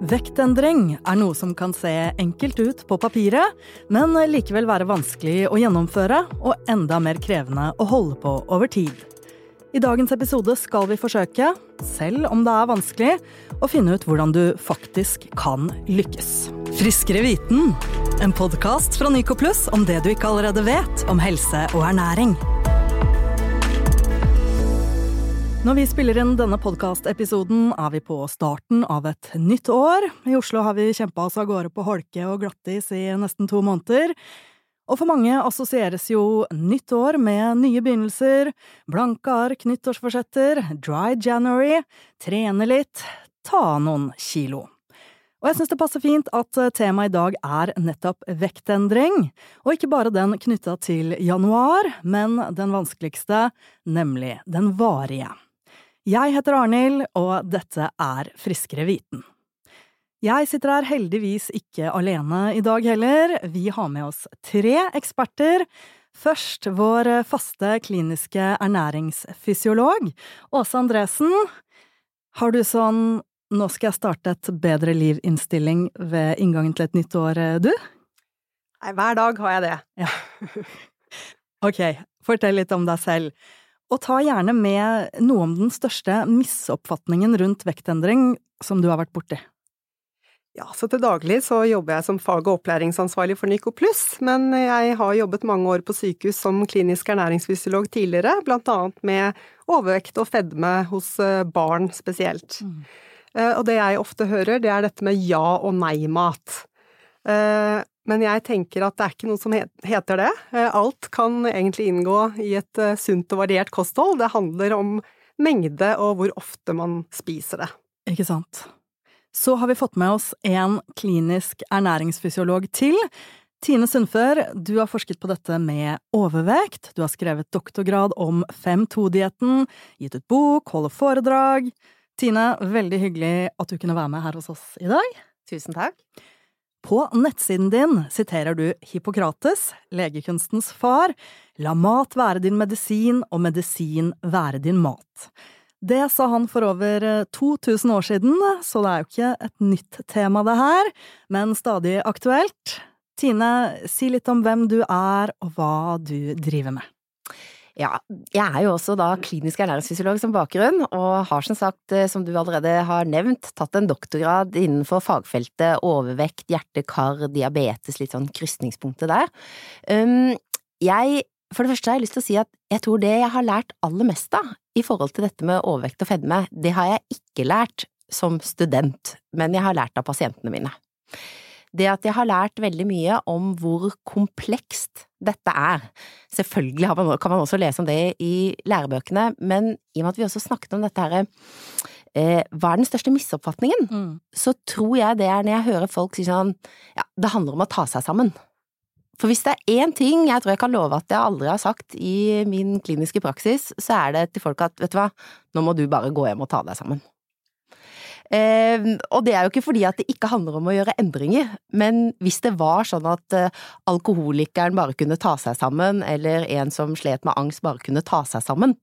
Vektendring er noe som kan se enkelt ut på papiret, men likevel være vanskelig å gjennomføre og enda mer krevende å holde på over tid. I dagens episode skal vi forsøke, selv om det er vanskelig, å finne ut hvordan du faktisk kan lykkes. Friskere viten, en podkast fra Nyco Plus om det du ikke allerede vet om helse og ernæring. Når vi spiller inn denne podkastepisoden, er vi på starten av et nytt år. I Oslo har vi kjempa oss av gårde på holke og glattis i nesten to måneder. Og for mange assosieres jo nytt år med nye begynnelser, blanke ark, nyttårsforsetter, dry January, trene litt, ta noen kilo. Og jeg syns det passer fint at temaet i dag er nettopp vektendring, og ikke bare den knytta til januar, men den vanskeligste, nemlig den varige. Jeg heter Arnhild, og dette er Friskere viten. Jeg sitter her heldigvis ikke alene i dag heller. Vi har med oss tre eksperter. Først vår faste kliniske ernæringsfysiolog, Åse Andresen. Har du sånn 'nå skal jeg starte et bedre liv'-innstilling ved inngangen til et nytt år, du? Nei, hver dag har jeg det. Ja. Ok, fortell litt om deg selv. Og ta gjerne med noe om den største misoppfatningen rundt vektendring som du har vært borti. Ja, så til daglig så jobber jeg som fag- og opplæringsansvarlig for Nyco Pluss, men jeg har jobbet mange år på sykehus som klinisk ernæringsfysiolog tidligere, blant annet med overvekt og fedme hos eh, barn spesielt. Mm. Eh, og det jeg ofte hører, det er dette med ja- og nei-mat. Men jeg tenker at det er ikke noe som heter det. Eh, alt kan egentlig inngå i et eh, sunt og variert kosthold. Det handler om mengde og hvor ofte man spiser det. Ikke sant. Så har vi fått med oss en klinisk ernæringsfysiolog til. Tine Sundfør, du har forsket på dette med overvekt, du har skrevet doktorgrad om 5-2-dietten, gitt ut bok, holder foredrag. Tine, veldig hyggelig at du kunne være med her hos oss i dag. Tusen takk. På nettsiden din siterer du Hippokrates, legekunstens far, la mat være din medisin og medisin være din mat. Det sa han for over 2000 år siden, så det er jo ikke et nytt tema det her, men stadig aktuelt. Tine, si litt om hvem du er og hva du driver med. Ja, jeg er jo også da klinisk ernæringsfysiolog som bakgrunn, og har som sagt, eh, som du allerede har nevnt, tatt en doktorgrad innenfor fagfeltet overvekt, hjerte-kar, diabetes, litt sånn krysningspunktet der. Um, jeg, for det første har jeg lyst til å si at jeg tror det jeg har lært aller mest av i forhold til dette med overvekt og fedme, det har jeg ikke lært som student, men jeg har lært av pasientene mine det at jeg har lært veldig mye om hvor komplekst dette er. Selvfølgelig kan man også lese om det i lærebøkene, men i og med at vi også snakket om dette her eh, hva er den største misoppfatningen? Mm. Så tror jeg det er når jeg hører folk si sånn ja, det handler om å ta seg sammen. For hvis det er én ting jeg tror jeg kan love at jeg aldri har sagt i min kliniske praksis, så er det til folk at vet du hva, nå må du bare gå hjem og ta deg sammen. Eh, og det er jo ikke fordi at det ikke handler om å gjøre endringer, men hvis det var sånn at eh, alkoholikeren bare kunne ta seg sammen, eller en som slet med angst bare kunne ta seg sammen,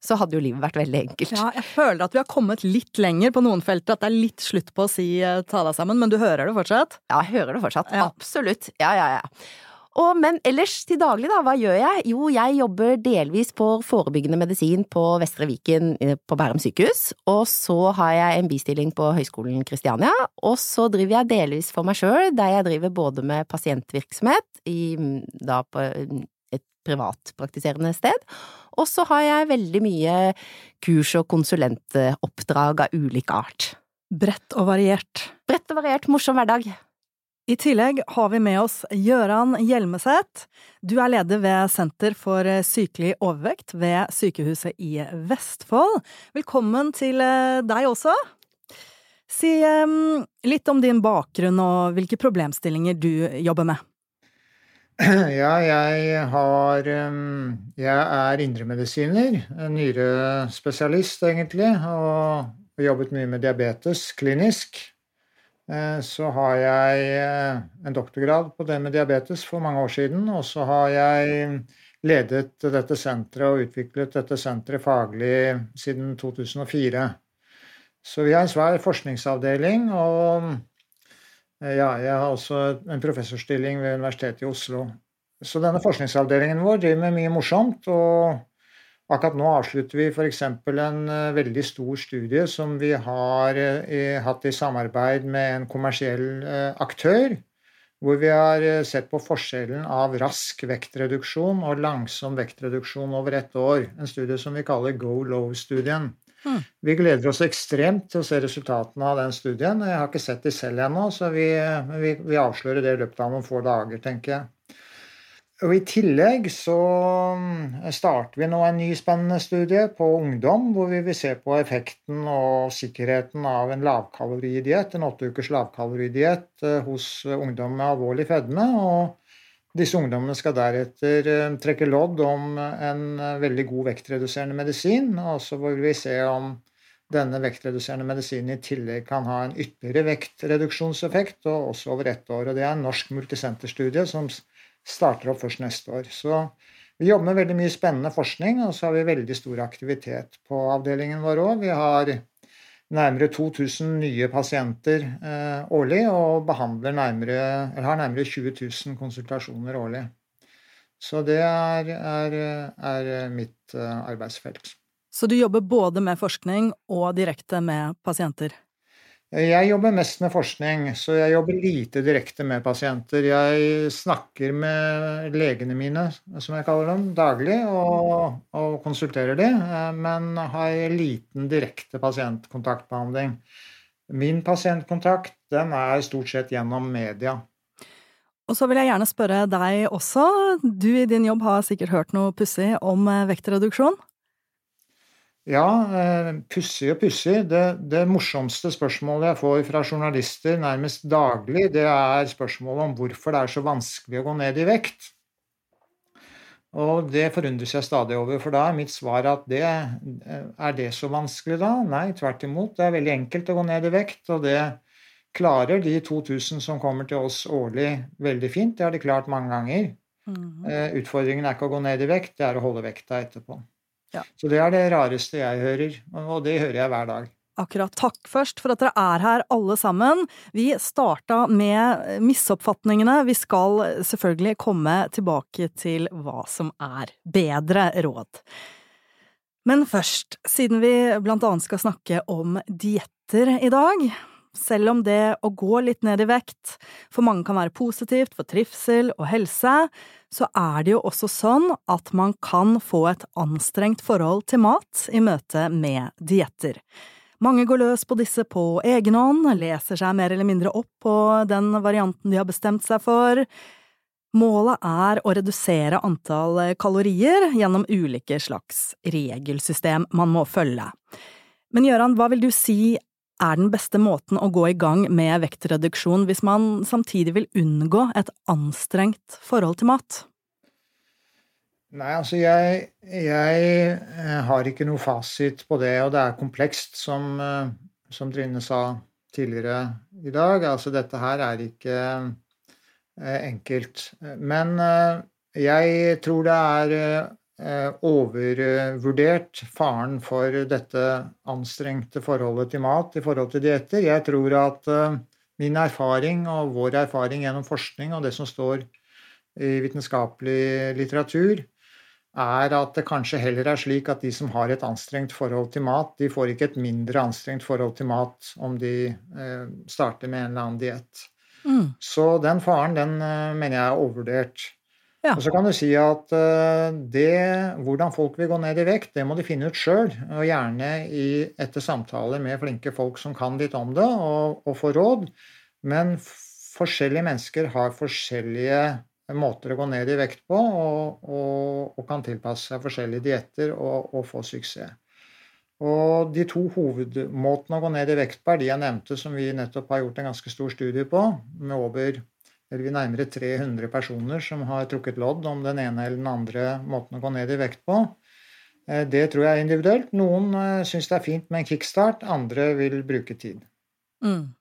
så hadde jo livet vært veldig enkelt. Ja, jeg føler at vi har kommet litt lenger på noen felter, at det er litt slutt på å si eh, ta deg sammen, men du hører det fortsatt? Ja, jeg hører det fortsatt. Ja. Absolutt. Ja, ja, ja. Og, men ellers til daglig, da, hva gjør jeg? Jo, jeg jobber delvis på forebyggende medisin på Vestre Viken eh, på Bærum sykehus, og så har jeg en bistilling på Høgskolen Kristiania, og så driver jeg delvis for meg sjøl, der jeg driver både med pasientvirksomhet i, da på et privatpraktiserende sted, og så har jeg veldig mye kurs- og konsulentoppdrag av ulik art. Bredt og variert. Bredt og variert, morsom hverdag. I tillegg har vi med oss Gøran Hjelmeset. Du er leder ved Senter for sykelig overvekt ved Sykehuset i Vestfold. Velkommen til eh, deg også. Si um, litt om din bakgrunn og hvilke problemstillinger du jobber med. Ja, jeg har Jeg er indremedisiner, nyrespesialist egentlig, og jobbet mye med diabetes klinisk. Eh, så har jeg eh, en doktorgrad på det med diabetes for mange år siden. Og så har jeg ledet dette senteret og utviklet dette senteret faglig siden 2004. Så vi har en svær forskningsavdeling, og ja, jeg har også en professorstilling ved Universitetet i Oslo. Så denne forskningsavdelingen vår driver med mye morsomt. og Akkurat nå avslutter vi f.eks. en veldig stor studie som vi har hatt i samarbeid med en kommersiell aktør hvor vi har eh, sett på forskjellen av rask vektreduksjon og langsom vektreduksjon over ett år. En studie som vi kaller Go Low-studien. Mm. Vi gleder oss ekstremt til å se resultatene av den studien. Jeg har ikke sett de selv ennå, så vi, vi, vi avslører det i løpet av noen få dager, tenker jeg. Og I tillegg så mm, starter vi nå en ny spennende studie på ungdom, hvor vi vil se på effekten og sikkerheten av en lavkaloridiett, en åtte ukers lavkaloridiett eh, hos ungdom med alvorlig fedme. og Disse ungdommene skal deretter eh, trekke lodd om en eh, veldig god vektreduserende medisin. og så vil vi se om denne vektreduserende medisinen i tillegg kan ha en ytterligere vektreduksjonseffekt, og også over ett år. og Det er en norsk multisenterstudie som starter opp først neste år. Så vi jobber med veldig mye spennende forskning, og så har vi veldig stor aktivitet på avdelingen vår òg. Vi har nærmere 2000 nye pasienter eh, årlig og nærmere, har nærmere 20 000 konsultasjoner årlig. Så det er, er, er mitt eh, arbeidsfelt. Så du jobber både med forskning og direkte med pasienter? Jeg jobber mest med forskning, så jeg jobber lite direkte med pasienter. Jeg snakker med legene mine, som jeg kaller dem, daglig og, og konsulterer de, eh, men har liten direkte pasientkontaktbehandling. Min pasientkontakt den er stort sett gjennom media. Og så vil jeg gjerne spørre deg også. Du i din jobb har sikkert hørt noe pussig om eh, vektreduksjon? Ja, eh, pussig og pussig. Det, det, morsomste spørsmålet jeg får fra journalister nærmest daglig, det er spørsmålet om hvorfor det er så vanskelig å gå ned i vekt. Og det forundres jeg stadig over, for da er mitt svar at det er det så vanskelig da? Nei, tvert imot. Det er veldig enkelt å gå ned i vekt, og det klarer de 2000 som kommer til oss årlig, veldig fint. Det har de klart mange ganger. Mm. Utfordringen er ikke å gå ned i vekt, det er å holde vekta etterpå. Ja. Så det er det rareste jeg hører, og det hører jeg hver dag. Akkurat. Takk først for at dere er her alle sammen. Vi starta med misoppfatningene. Vi skal selvfølgelig komme tilbake til hva som er bedre råd. Men først, siden vi blant annet skal snakke om dietter i dag, selv om det å gå litt ned i vekt for mange kan være positivt for trivsel og helse, så er det jo også sånn at man kan få et anstrengt forhold til mat i møte med dietter. Mange går løs på disse på egen hånd, leser seg mer eller mindre opp på den varianten de har bestemt seg for. Målet er å redusere antall kalorier gjennom ulike slags regelsystem man må følge. Men Gøran, hva vil du si er den beste måten å gå i gang med vektreduksjon hvis man samtidig vil unngå et anstrengt forhold til mat? Nei, altså jeg, jeg eh, har ikke noe fasit på det, og det er komplekst, som, eh, som Trine sa tidligere i dag. Altså dette her er ikke eh, enkelt. Men jeg tror det er overvurdert faren for dette anstrengte forholdet til mat i forhold til dietter. Jeg tror at eh, min erfaring og vår erfaring gjennom forskning og det som står i vitenskapelig litteratur, er at det kanskje heller er slik at de som har et anstrengt forhold til mat, de får ikke et mindre anstrengt forhold til mat om de eh, starter med en eller annen diett. Mm. Så den faren, den mener jeg er overvurdert. Ja. Og så kan du si at eh, det, hvordan folk vil gå ned i vekt, det må de finne ut sjøl. Og gjerne i, etter samtaler med flinke folk som kan litt om det, og, og få råd. Men forskjellige mennesker har forskjellige måter å gå ned i vekt på, og, og, og kan tilpasse seg forskjellige dietter og, få suksess. Og de to hovedmåtene å gå ned i vekt på er de jeg nevnte, som vi nettopp har gjort en ganske stor studie på, med over eller nærmere 300 personer som har trukket lodd om den ene eller den andre måten å gå ned i vekt på. Eh, det tror jeg er individuelt. Noen eh, syns det er fint med en kickstart, andre vil bruke tid. Mm.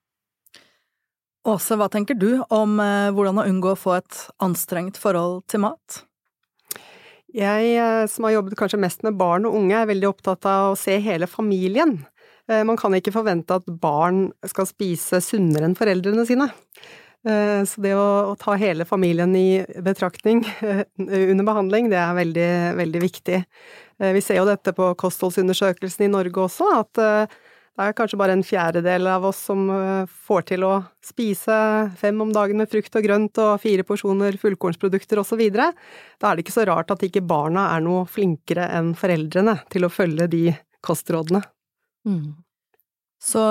Åse, hva tenker du om eh, hvordan å unngå å få et anstrengt forhold til mat? Jeg som har jobbet kanskje mest med barn og unge, er veldig opptatt av å se hele familien. Man kan ikke forvente at barn skal spise sunnere enn foreldrene sine. Eh, så det å, ta hele familien i betraktning eh, under behandling, det er veldig, veldig viktig. Vi ser jo dette på kostholdsundersøkelsen i Norge også, at det er kanskje bare en fjerdedel av oss som får til å spise fem om dagen med frukt og grønt og fire porsjoner fullkornsprodukter osv. Da er det ikke så rart at ikke barna er noe flinkere enn foreldrene til å følge de kostrådene. Mm. Så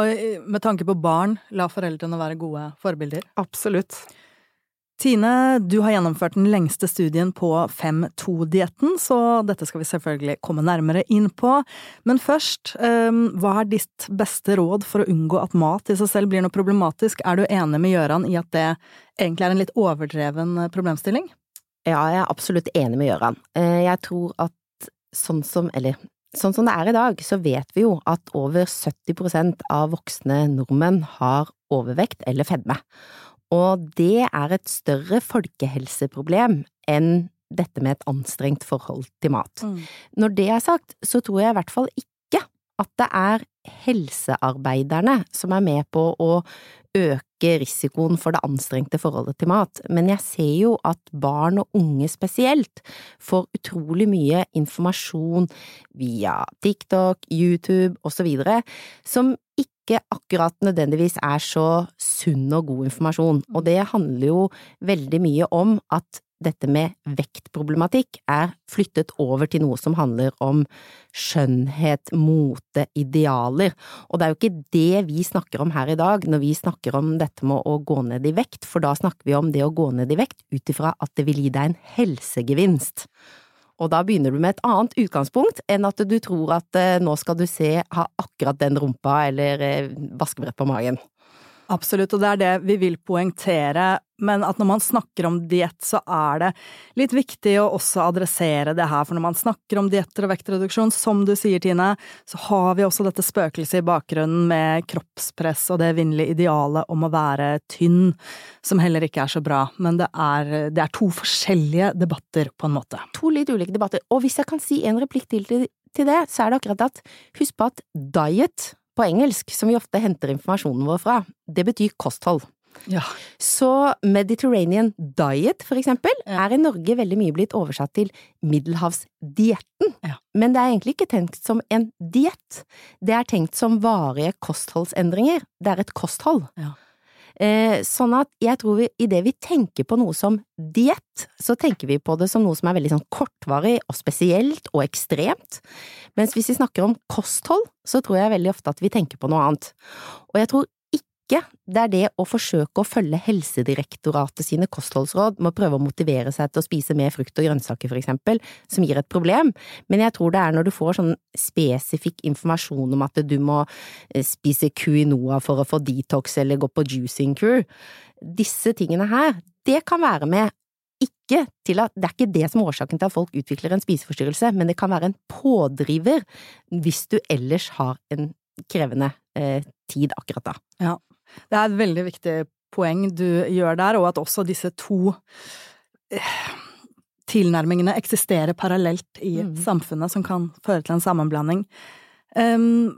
med tanke på barn, la foreldrene være gode forbilder? Absolutt. Tine, du har gjennomført den lengste studien på 5-2-dietten, så dette skal vi selvfølgelig komme nærmere inn på. Men først, ehm, hva er ditt beste råd for å unngå at mat i seg selv blir noe problematisk? Er du enig med Gøran i at det egentlig er en litt overdreven problemstilling? Ja, jeg er absolutt enig med Gøran. Eh, jeg tror at sånn som, eller Sånn som det er i dag, så vet vi jo at over 70% av voksne nordmenn har overvekt eller fedme. Og det er et større folkehelseproblem enn dette med et anstrengt forhold til mat. Mm. Når det er sagt, så tror jeg i hvert fall ikke at det er helsearbeiderne som er med på å øke risikoen for det anstrengte forholdet til mat, men jeg ser jo at barn og unge spesielt får utrolig mye informasjon via TikTok, YouTube osv. som ikke akkurat nødvendigvis er så sunn og god informasjon, og det handler jo veldig mye om at dette med vektproblematikk er flyttet over til noe som handler om skjønnhet, mote, idealer, og det er jo ikke det vi snakker om her i dag når vi snakker om dette med å gå ned i vekt, for da snakker vi om det å gå ned i vekt ut ifra at det vil gi deg en helsegevinst. Og da begynner du med et annet utgangspunkt enn at du tror at eh, nå skal du se, ha akkurat den rumpa eller eh, vaskebrett på magen. Absolutt, og det er det vi vil poengtere, men at når man snakker om diett, så er det litt viktig å også adressere det her, for når man snakker om dietter og vektreduksjon, som du sier, Tine, så har vi også dette spøkelset i bakgrunnen med kroppspress og det evinnelige idealet om å være tynn, som heller ikke er så bra, men det er, det er to forskjellige debatter, på en måte. To litt ulike debatter, og hvis jeg kan si en replikk til til det, så er det akkurat at husk på at diet på engelsk, som vi ofte henter informasjonen vår fra, det betyr kosthold. Ja. Så Mediterranean diet, for eksempel, ja. er i Norge veldig mye blitt oversatt til middelhavsdietten. Ja. Men det er egentlig ikke tenkt som en diett. Det er tenkt som varige kostholdsendringer. Det er et kosthold. Ja. Eh, sånn at jeg tror vi, idet vi tenker på noe som diett, så tenker vi på det som noe som er veldig sånn kortvarig og spesielt og ekstremt, mens hvis vi snakker om kosthold, så tror jeg veldig ofte at vi tenker på noe annet. Og jeg tror ikke det er det å forsøke å følge Helsedirektoratet sine kostholdsråd med å prøve å motivere seg til å spise mer frukt og grønnsaker, for eksempel, som gir et problem, men jeg tror det er når du får sånn spesifikk informasjon om at du må eh, spise quinoa for å få detox eller gå på juicing crew. Disse tingene her, det kan være med ikke til at det er ikke det som er årsaken til at folk utvikler en spiseforstyrrelse, men det kan være en pådriver hvis du ellers har en krevende eh, tid akkurat da. Ja. Det er et veldig viktig poeng du gjør der, og at også disse to eh, tilnærmingene eksisterer parallelt i mm. samfunnet, som kan føre til en sammenblanding. Um,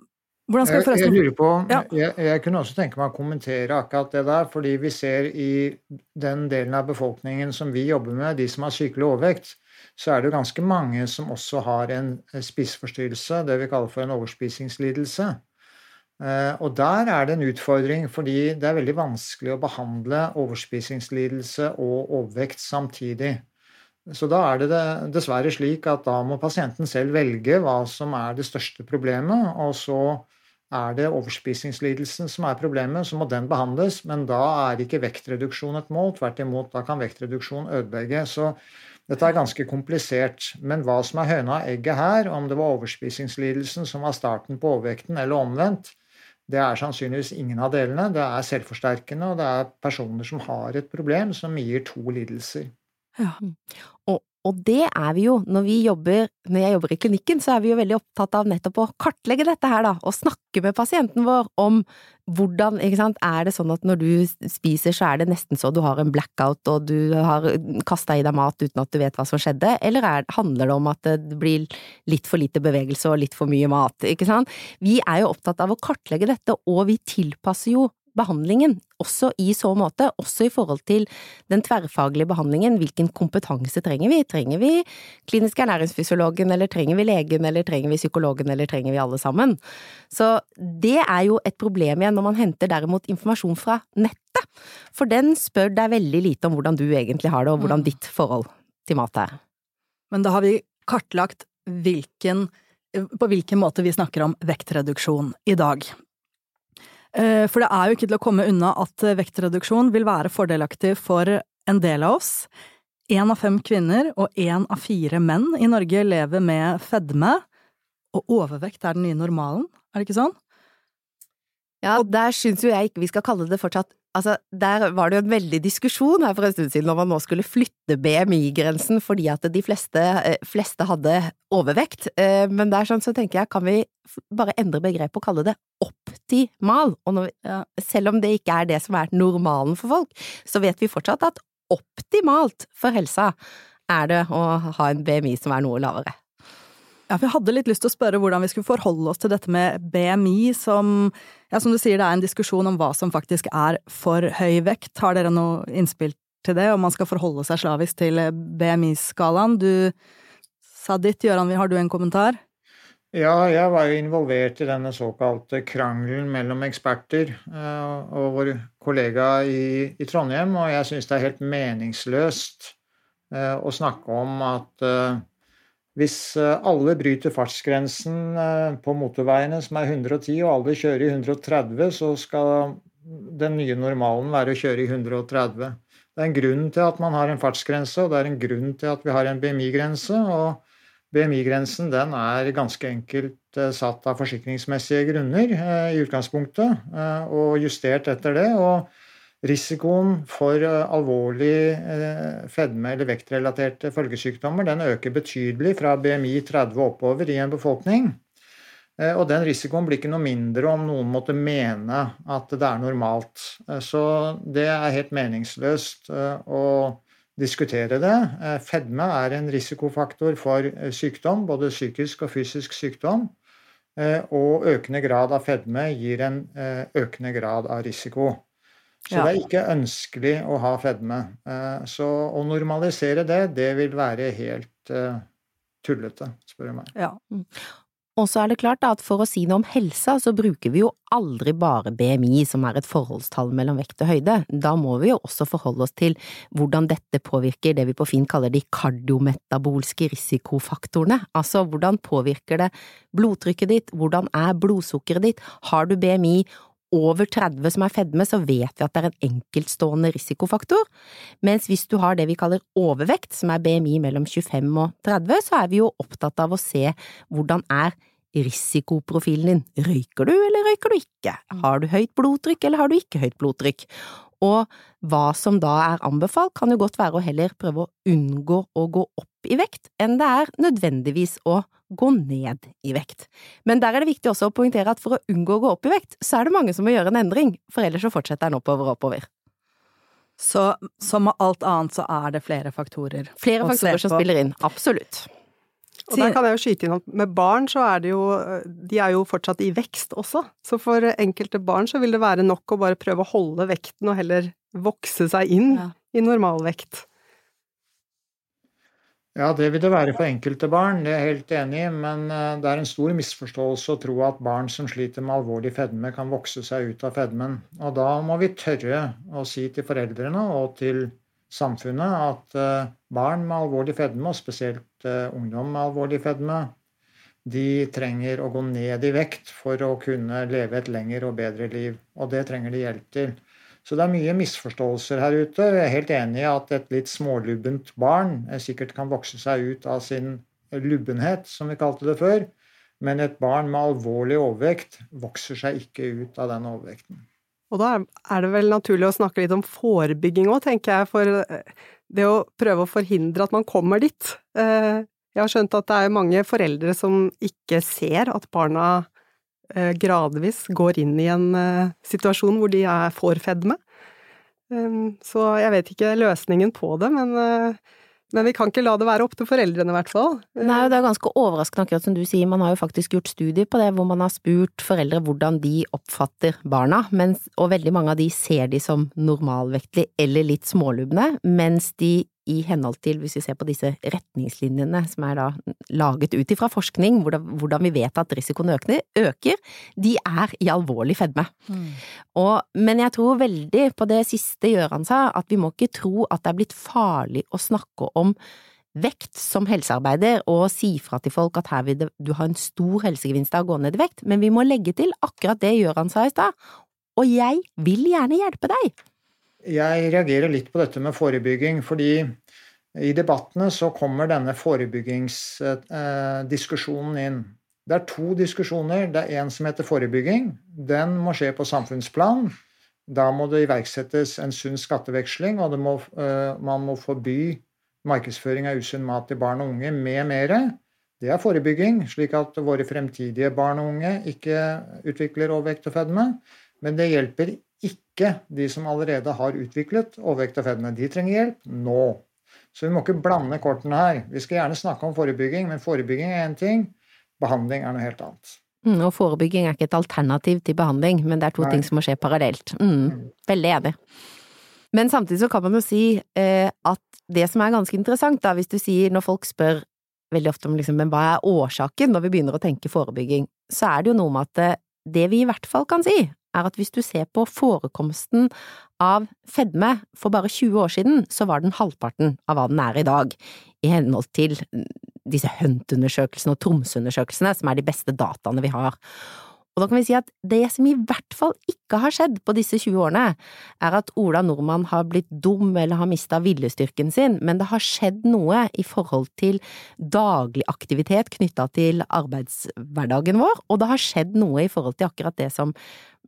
hvordan skal vi forresten Jeg, jeg lurer på, ja. jeg, jeg, kunne også tenke meg å kommentere akkurat det der, fordi vi ser i den delen av befolkningen som vi jobber med, de som har sykelig overvekt, så er det jo ganske mange som også har en spiseforstyrrelse, det vi kaller for en overspisingslidelse. Eh, og der er det en utfordring, fordi det er veldig vanskelig å behandle overspisingslidelse og overvekt samtidig. Så da er det dessverre slik at da må pasienten selv velge hva som er det største problemet, og så er det overspisingslidelsen som er problemet, så må den behandles, men da er ikke vektreduksjon et mål. Tvert imot, da kan vektreduksjon ødelegge. Så dette er ganske komplisert. Men hva som er høna og egget her, om det var overspisingslidelsen som var starten på overvekten, eller omvendt, det er sannsynligvis ingen av delene. Det er selvforsterkende, og det er personer som har et problem, som gir to lidelser. Ja. Og Og det er vi jo. Når vi jobber, når jeg jobber i klinikken, så er vi jo veldig opptatt av nettopp å kartlegge dette her, da, og snakke med pasienten vår om hvordan, ikke sant, er det sånn at når du spiser så er det nesten så du har en blackout og du har kasta i deg mat uten at du vet hva som skjedde, eller er, handler det om at det blir litt for lite bevegelse og litt for mye mat, ikke sant? Vi er jo opptatt av å kartlegge dette, og vi tilpasser jo behandlingen, også i så måte, også i forhold til den tverrfaglige behandlingen. Hvilken kompetanse trenger vi? Trenger vi klinisk ernæringsfysiologen, eller trenger vi legen, eller trenger vi psykologen, eller trenger vi alle sammen? Så det er jo et problem igjen når man henter derimot informasjon fra nettet, for den spør deg veldig lite om hvordan du egentlig har det, og hvordan mm. ditt forhold til mat er. Men da har vi kartlagt hvilken på hvilken måte vi snakker om vektreduksjon i dag. Eh, for det er jo ikke til å komme unna at eh, vektreduksjon vil være fordelaktig for en del av oss. Én av fem kvinner og én av fire menn i Norge lever med fedme, og overvekt er den nye normalen, er det ikke sånn? Ja, der syns jo jeg ikke vi skal kalle det fortsatt Altså, der var det jo en veldig diskusjon her for en stund siden om man nå skulle flytte BMI-grensen fordi at de fleste, eh, fleste, hadde overvekt, men der sånn så tenker jeg kan vi bare endre begrepet og kalle det optimal, og når, ja, selv om det ikke er det som er normalen for folk, så vet vi fortsatt at optimalt for helsa er det å ha en BMI som er noe lavere. Ja, for jeg hadde litt lyst til å spørre hvordan vi skulle forholde oss til dette med BMI, som ja, som du sier, det er en diskusjon om hva som faktisk er for høy vekt. Har dere noe innspill til det, om man skal forholde seg slavisk til BMI-skalaen? Du sa ditt, Gøran, har du en kommentar? Ja, jeg var jo involvert i denne såkalte krangelen mellom eksperter eh, og vår kollega i, i Trondheim, og jeg syns det er helt meningsløst eh, å snakke om at eh, hvis alle bryter fartsgrensen på motorveiene, som er 110, og alle kjører i 130, så skal den nye normalen være å kjøre i 130. Det er en grunn til at man har en fartsgrense, og det er en grunn til at vi har en BMI-grense. og BMI-grensen den er ganske enkelt eh, satt av forsikringsmessige grunner i utgangspunktet, og justert etter det. og Risikoen for eh, alvorlig eh, fedme- eller vektrelaterte følgesykdommer den øker betydelig fra BMI 30 oppover i en befolkning. Eh, og den risikoen blir ikke noe mindre om noen måtte mene at det er normalt. Så det er helt meningsløst å diskutere det. Fedme er en risikofaktor for sykdom, både psykisk og fysisk sykdom. Og økende grad av fedme gir en økende grad av risiko. Så ja. det er ikke ønskelig å ha fedme. Eh, så å normalisere det, det vil være helt tullete, spør du meg. Ja. Og så er det klart at for å si noe om helsa, så bruker vi jo aldri bare BMI, som er et forholdstall mellom vekt og høyde. Da må vi jo også forholde oss til hvordan dette påvirker det vi på Finn kaller de kardiometabolske risikofaktorene. Altså hvordan påvirker det blodtrykket ditt, hvordan er blodsukkeret ditt, har du BMI, over 30 som er fedme, så vet vi at det er en enkeltstående risikofaktor, mens hvis du har det vi kaller overvekt, som er BMI mellom 25 og 30, så er vi jo opptatt av å se hvordan er risikoprofilen din. Røyker du, eller røyker du ikke? Har du høyt blodtrykk, eller har du ikke høyt blodtrykk? Og hva som da er anbefalt, kan jo godt være å heller prøve å unngå å gå opp i vekt, enn det er nødvendigvis å gå ned i vekt. Men der er det viktig også å poengtere at for å unngå å gå opp i vekt, så er det mange som må gjøre en endring, for ellers så fortsetter den oppover og oppover. Så som med alt annet så er det flere faktorer Flere faktorer som spiller inn, absolutt. Og der kan jeg jo skyte inn at med barn så er det jo De er jo fortsatt i vekst også. Så for enkelte barn så vil det være nok å bare prøve å holde vekten og heller vokse seg inn ja. i normalvekt. Ja, det vil det være for enkelte barn, det er jeg helt enig i. Men eh, det er en stor misforståelse å tro at barn som sliter med alvorlig fedme, kan vokse seg ut av fedmen. Og da må vi tørre å si til foreldrene og til samfunnet at eh, barn med alvorlig fedme, og spesielt eh, ungdom med alvorlig fedme, de trenger å gå ned i vekt for å kunne leve et lengre og bedre liv. Og det trenger de hjelp til. Så det er mye misforståelser her ute. Jeg er helt enig i at et litt smålubbent barn sikkert kan vokse seg ut av sin lubbenhet, som vi kalte det før. Men et barn med alvorlig overvekt vokser seg ikke ut av den overvekten. Og da er det vel naturlig å snakke litt om forebygging òg, tenker jeg. For eh, det å prøve å forhindre at man kommer dit. Eh, jeg har skjønt at det er mange foreldre som ikke ser at barna eh, gradvis går inn i en eh, situasjon hvor de er får fedme. Så jeg vet ikke løsningen på det, men men vi kan ikke la det være opp til foreldrene, i hvert fall. Nei, det er ganske overraskende, akkurat som du sier. Man har jo faktisk gjort studier på det, hvor man har spurt foreldre hvordan de oppfatter barna, mens, og veldig mange av de ser de som normalvektlige eller litt smålubne, mens de i henhold til, hvis vi ser på disse retningslinjene som er da laget ut ifra forskning, hvordan vi vet at risikoen øker, de er i alvorlig fedme. Mm. Og, men jeg tror veldig på det siste Gjøran sa, at vi må ikke tro at det er blitt farlig å snakke om vekt som helsearbeider og si fra til folk at her vil du ha en stor helsegevinst av å gå ned i vekt, men vi må legge til akkurat det Gjøran sa i stad, og jeg vil gjerne hjelpe deg. Jeg reagerer litt på dette med forebygging, fordi i debattene så kommer denne forebyggingsdiskusjonen inn. Det er to diskusjoner. Det er en som heter forebygging. Den må skje på samfunnsplan. Da må det iverksettes en sunn skatteveksling, og må, eh, man må forby markedsføring av usunn mat til barn og unge med mere. Det er forebygging, slik at våre fremtidige barn og unge ikke utvikler overvekt og fedme. Men det hjelper ikke de som allerede har utviklet overvekt og fedme. De trenger hjelp nå. Så vi må ikke blande kortene her. Vi skal gjerne snakke om forebygging, men forebygging er én ting, behandling er noe helt annet. Mm, og forebygging er ikke et alternativ til behandling, men det er to Nei. ting som må skje parallelt. Mm, mm. Veldig enig. Men samtidig så kan man jo si eh, at det som er ganske interessant, da, hvis du sier når folk spør veldig ofte om liksom, men hva er årsaken når vi begynner å tenke forebygging, så er det jo noe med at eh, det vi i hvert fall kan si, er at hvis du ser på forekomsten av fedme for bare 20 år siden, så var den halvparten av hva den er i dag, i henhold til disse Hunt-undersøkelsene og Tromsø-undersøkelsene, som er de beste dataene vi har. Og da kan vi si at det som i hvert fall ikke har skjedd på disse 20 årene, er at Ola Nordmann har blitt dum eller har mista viljestyrken sin, men det har skjedd noe i forhold til daglig aktivitet knytta til arbeidshverdagen vår, og det har skjedd noe i forhold til akkurat det som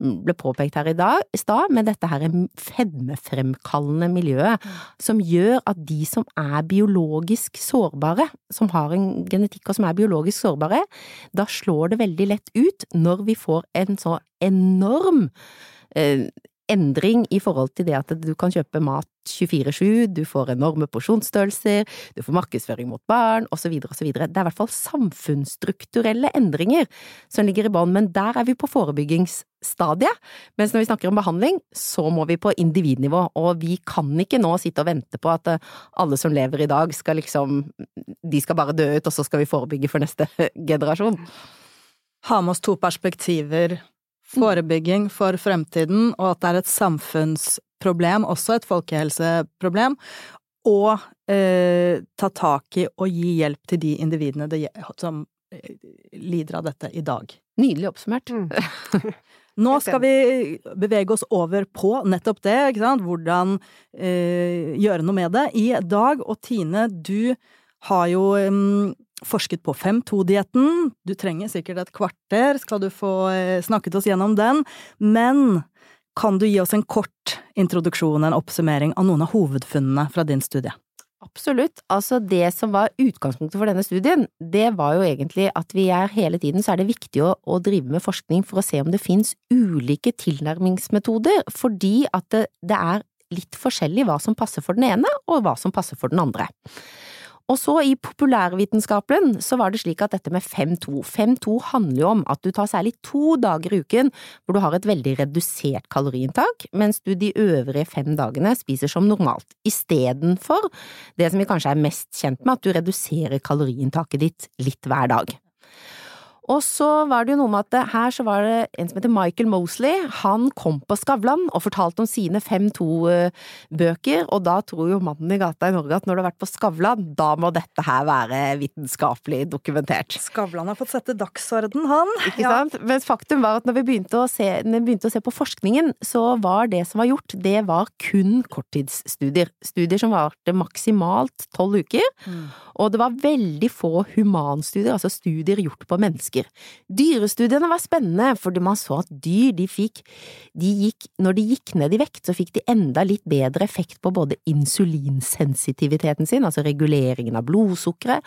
ble påpekt her i, dag, i stad, med dette her fedmefremkallende miljøet, som gjør at de som er biologisk sårbare, som har en genetikk og som er biologisk sårbare, da slår det veldig lett ut når vi får en så enorm eh, endring i forhold til det at du kan kjøpe mat 24-7, du får enorme porsjonsstørrelser, du får markedsføring mot barn, osv., osv. Det er i hvert fall samfunnsstrukturelle endringer som ligger i bånn, men der er vi på forebyggingsstadiet. Mens når vi snakker om behandling, så må vi på individnivå, og vi kan ikke nå sitte og vente på at eh, alle som lever i dag skal liksom De skal bare dø ut, og så skal vi forebygge for neste generasjon. Ha med oss to perspektiver forebygging for fremtiden, og at det er et samfunnsproblem, også et folkehelseproblem, og eh, ta tak i og gi hjelp til de individene det, som eh, lider av dette i dag. Nydelig oppsummert. Mm. Nå skal vi bevege oss over på nettopp det, ikke sant, hvordan eh, gjøre noe med det. I dag, og Tine, du har jo um, forsket på 5-2-dietten. Du trenger sikkert et kvarter, skal du få eh, snakket oss gjennom den. Men kan du gi oss en kort introduksjon, en oppsummering av noen av hovedfunnene fra din studie? Absolutt. Altså, det som var utgangspunktet for denne studien, det var jo egentlig at vi er hele tiden så er det viktig å, å drive med forskning for å se om det finnes ulike tilnærmingsmetoder, fordi at det, det er litt forskjellig hva som passer for den ene, og hva som passer for den andre. Og så i populærvitenskapen så var det slik at dette med 5-2 5-2 handler jo om at du tar særlig to dager i uken hvor du har et veldig redusert kaloriinntak, mens du de øvrige fem dagene spiser som normalt, istedenfor det som vi kanskje er mest kjent med, at du reduserer kaloriinntaket ditt litt hver dag. Og så var det jo noe med at her så var det en som heter Michael Mosley. Han kom på Skavlan og fortalte om sine 5-2-bøker, og da tror jo mannen i gata i Norge at når du har vært på Skavlan, da må dette her være vitenskapelig dokumentert. Skavlan har fått sette dagsorden, han. Ikke ja. sant? Men faktum var at når vi begynte å se, begynte å se på forskningen, så var det som var gjort, det var kun korttidsstudier. Studier som varte maksimalt tolv uker. Mm. Og det var veldig få humanstudier, altså studier gjort på mennesker mennesker. Dyrestudiene var spennende, fordi man så at dyr, de fikk, de gikk, når de gikk ned i vekt, så fikk de enda litt bedre effekt på både insulinsensitiviteten sin, altså reguleringen av blodsukkeret,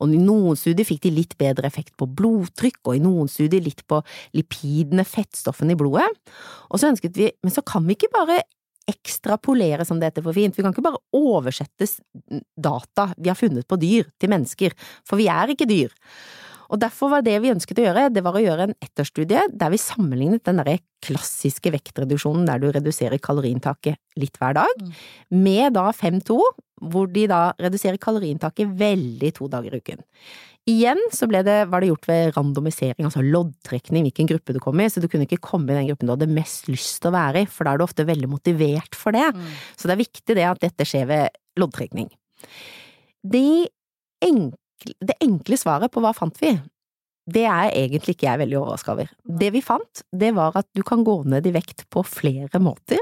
og i noen studier fikk de litt bedre effekt på blodtrykk, og i noen studier litt på lipidene, fettstoffene i blodet. Og så ønsket vi, men så kan vi ikke bare ekstrapolere, som det heter for fint. Vi kan ikke bare oversette data vi har funnet på dyr, til mennesker, for vi er ikke dyr. Og derfor var det vi ønsket å gjøre, det var å gjøre en etterstudie der vi sammenlignet den derre klassiske vektreduksjonen der du reduserer kaloriinntaket litt hver dag, mm. med da 5-2, hvor de da reduserer kaloriinntaket veldig to dager i uken. Igjen så det, var det gjort ved randomisering, altså loddtrekning, hvilken gruppe du kom i, så du kunne ikke komme i den gruppen du hadde mest lyst til å være i, for da er du ofte veldig motivert for det. Mm. Så det er viktig det at dette skjer ved loddtrekning. De enkle, det enkle svaret på hva fant vi, det er egentlig ikke jeg veldig overraska over. Det vi fant, det var at du kan gå ned i vekt på flere måter,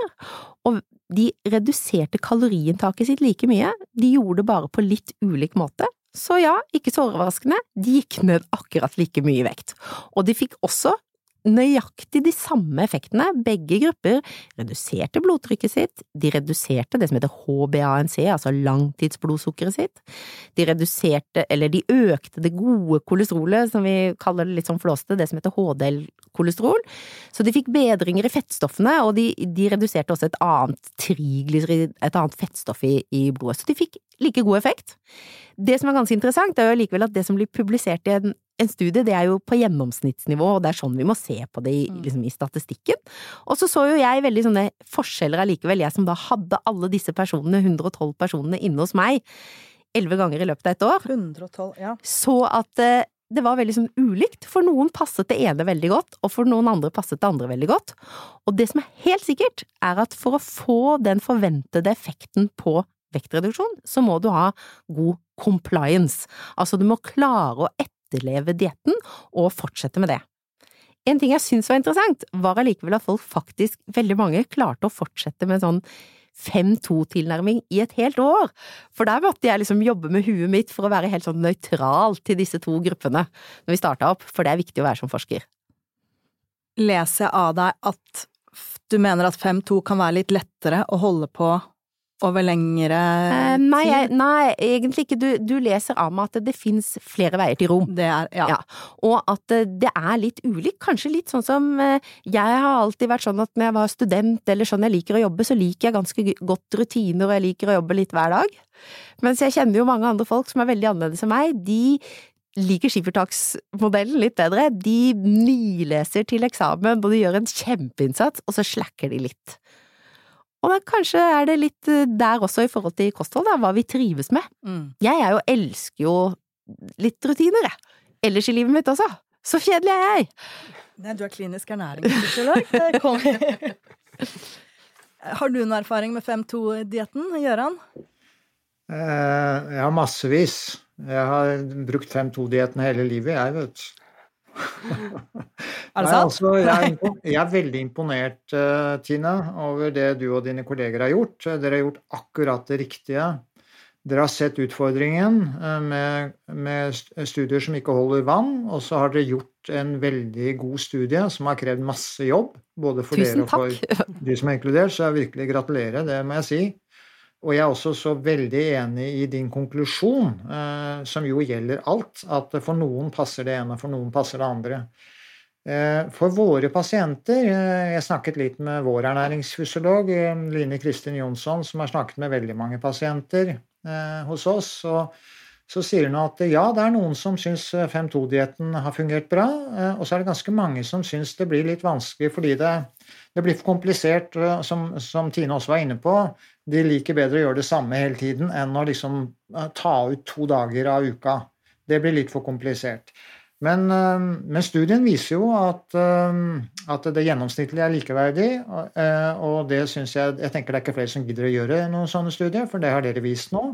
og de reduserte kaloriinntaket sitt like mye, de gjorde det bare på litt ulik måte. Så ja, ikke så overraskende, de gikk ned akkurat like mye i vekt. Og de fikk også nøyaktig de samme effektene. Begge grupper reduserte blodtrykket sitt, de reduserte det som heter HBANC, altså langtidsblodsukkeret sitt. De reduserte, eller de økte det gode kolesterolet, som vi kaller det litt sånn flåste, det som heter HDL-kolesterol. Så de fikk bedringer i fettstoffene, og de, de reduserte også et annet triglycerid, et annet fettstoff i, i blodet. Så de fikk like god effekt. Det som er ganske interessant, er jo likevel at det som blir publisert i en en studie det er jo på gjennomsnittsnivå, og det er sånn vi må se på det i, mm. liksom, i statistikken. Og så så jo jeg veldig sånne forskjeller allikevel, jeg som da hadde alle disse personene, 112 personene, inne hos meg elleve ganger i løpet av et år. 112, ja. Så at eh, det var veldig sånn ulikt. For noen passet det ene veldig godt, og for noen andre passet det andre veldig godt. Og det som er helt sikkert, er at for å få den forventede effekten på vektreduksjon, så må du ha god compliance. Altså du må klare å etterleve etterleve dietten og fortsette med det. En ting jeg syntes var interessant, var allikevel at folk faktisk, veldig mange, klarte å fortsette med sånn 5-2-tilnærming i et helt år. For der måtte jeg liksom jobbe med huet mitt for å være helt sånn nøytral til disse to gruppene når vi starta opp, for det er viktig å være som forsker. Leser jeg av deg at du mener at 5-2 kan være litt lettere å holde på over lengre tid? nei? Nei, egentlig ikke. Du, du, leser av meg at det fins flere veier til rom. Det er, ja. ja. Og at eh, det er litt ulikt. Kanskje litt sånn som eh, Jeg har alltid vært sånn at når jeg var student eller sånn jeg liker å jobbe, så liker jeg ganske godt rutiner, og jeg liker å jobbe litt hver dag. Mens jeg kjenner jo mange andre folk som er veldig annerledes enn meg. De liker skippertaksmodellen litt bedre. De nileser til eksamen, og de gjør en kjempeinnsats, og så slacker de litt. Og da kanskje er det litt eh, der også i forhold til kosthold, da, hva vi trives med. Mm. Jeg er jo, elsker jo litt rutiner, jeg. Ellers i livet mitt også. Så kjedelig er jeg! Nei, du er klinisk ernæringsfysiolog. har du noen erfaring med 5-2-dietten, Gøran? Eh, ja, massevis. Jeg har brukt 5-2-dietten hele livet, jeg, vet du. er det sant? Altså, jeg, er, jeg, er veldig imponert, uh, Tina, over det du og dine kolleger har gjort. Dere har gjort akkurat det riktige. Dere har sett utfordringen uh, med, med, studier som ikke holder vann, og så har dere gjort en veldig god studie som har krevd masse jobb, både for Tusen dere og for de som er inkludert, så jeg virkelig gratulerer, det må jeg si. Og jeg er også så veldig enig i din konklusjon, eh, som jo gjelder alt, at for noen passer det ene, for noen passer det andre. Eh, for våre pasienter eh, Jeg snakket litt med vår ernæringsfysiolog, eh, Line Kristin Jonsson, som har snakket med veldig mange pasienter eh, hos oss. og så sier hun at ja, det er noen som syns 5-2-dietten har fungert bra, eh, og så er det ganske mange som syns det blir litt vanskelig fordi det, det blir for komplisert, som, som Tine også var inne på de liker bedre å gjøre det samme hele tiden enn å liksom eh, ta ut to dager av uka. Det blir litt for komplisert. Men, eh, men studien viser jo at, eh, at, det gjennomsnittlige er likeverdig, og det syns jeg Jeg tenker det er ikke flere som gidder å gjøre noen sånne studier, for det har dere vist nå,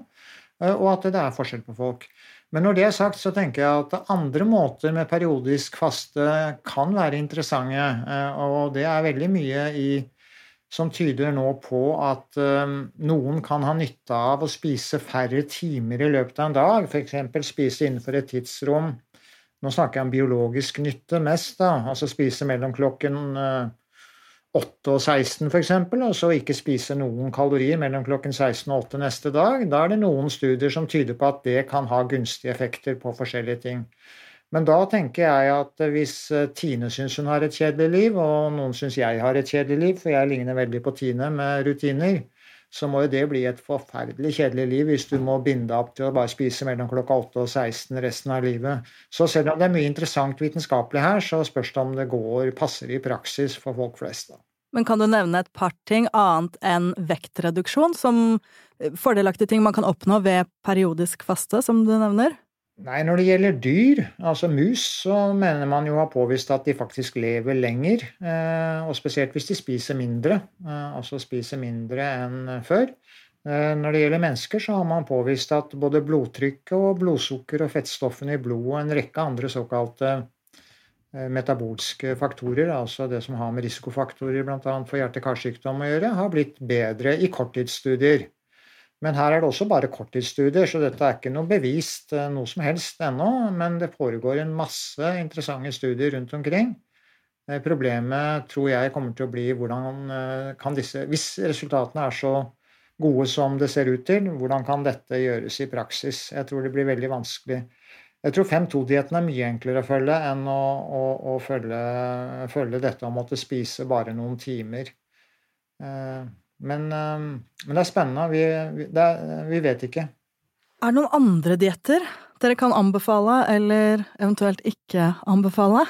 og at det er forskjell på folk. Men når det er sagt, så tenker jeg at andre måter med periodisk faste kan være interessante, og det er veldig mye i som tyder nå på at um, noen kan ha nytte av å spise færre timer i løpet av en dag, f.eks. spise innenfor et tidsrom Nå snakker jeg om biologisk nytte mest, da. Altså spise mellom klokken 8 og 16 f.eks., og så ikke spise noen kalorier mellom klokken 16 og 8 neste dag. Da er det noen studier som tyder på at det kan ha gunstige effekter på forskjellige ting. Men da tenker jeg at hvis Tine syns hun har et kjedelig liv, og noen syns jeg har et kjedelig liv, for jeg ligner veldig på Tine med rutiner, så må jo det bli et forferdelig kjedelig liv hvis du må binde deg opp til å bare spise mellom klokka 8 og 16 resten av livet. Så selv om det er mye interessant vitenskapelig her, så spørs det om det går, passer i praksis for folk flest. Da. Men kan du nevne et par ting annet enn vektreduksjon, som eh, fordelaktige ting man kan oppnå ved periodisk faste, som du nevner? Nei, når det gjelder dyr, altså mus, så mener man jo har påvist at de faktisk lever lenger. Eh, og spesielt hvis de spiser mindre, eh, altså spiser mindre enn før. Eh, når det gjelder mennesker, så har man påvist at både blodtrykket og blodsukker og fettstoffene i blodet og en rekke andre såkalte metabolske faktorer, altså det som har med risikofaktorer bl.a. for hjerte-karsykdom å gjøre, har blitt bedre i korttidsstudier. Men her er det også bare korttidsstudier, så dette er ikke noe bevist eh, noe som helst ennå. Men det foregår en masse interessante studier rundt omkring. Eh, problemet tror jeg kommer til å bli hvordan eh, kan disse Hvis resultatene er så gode som det ser ut til, hvordan kan dette gjøres i praksis? Jeg tror det blir veldig vanskelig. Jeg tror 5-2-dietten er mye enklere å følge enn å, å, å følge, følge, dette å måtte spise bare noen timer. Men, ehm, men det er spennende. Vi, er, vi vet ikke. Er det noen andre dietter dere kan anbefale, eller eventuelt ikke anbefale?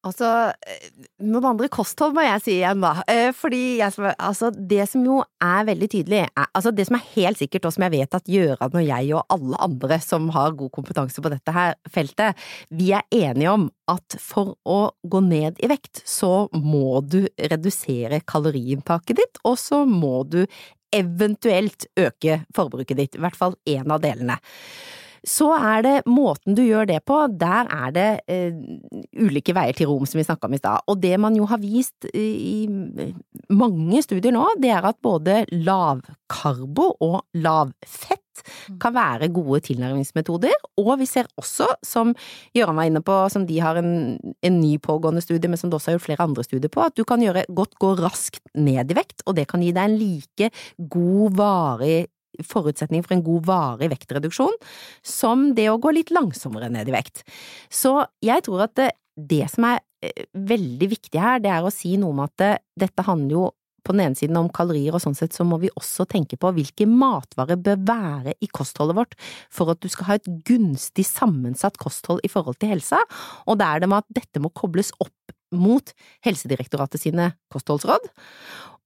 Altså, eh, noen andre kosthold må jeg si igjen, da. Eh, fordi jeg, altså, det som jo er veldig tydelig, er, altså det som er helt sikkert, og som jeg vet at Gjøran og jeg og alle andre som har god kompetanse på dette her feltet, vi er enige om at for å gå ned i vekt, så må du redusere kaloriinntaket ditt, og så må du eventuelt øke forbruket ditt, i hvert fall én av delene. Så er det måten du gjør det på, der er det eh, ulike veier til rom, som vi snakka om i stad. Og det man jo har vist i mange studier nå, det er at både lavkarbo og lavfett mm. kan være gode tilnærmingsmetoder, og vi ser også, som Gøran var inne på, som de har en, en, ny pågående studie, men som det også har gjort flere andre studier på, at du kan gjøre godt gå raskt ned i vekt, og det kan gi deg en like god, varig forutsetning for en god varig vektreduksjon som det å gå litt langsommere ned i vekt. Så jeg tror at det, det som er eh, veldig viktig her, det er å si noe om at det, dette handler jo på den ene siden om kalorier, og sånn sett så må vi også tenke på hvilke matvarer bør være i kostholdet vårt for at du skal ha et gunstig sammensatt kosthold i forhold til helsa, og da er det med at dette må kobles opp mot Helsedirektoratet sine kostholdsråd.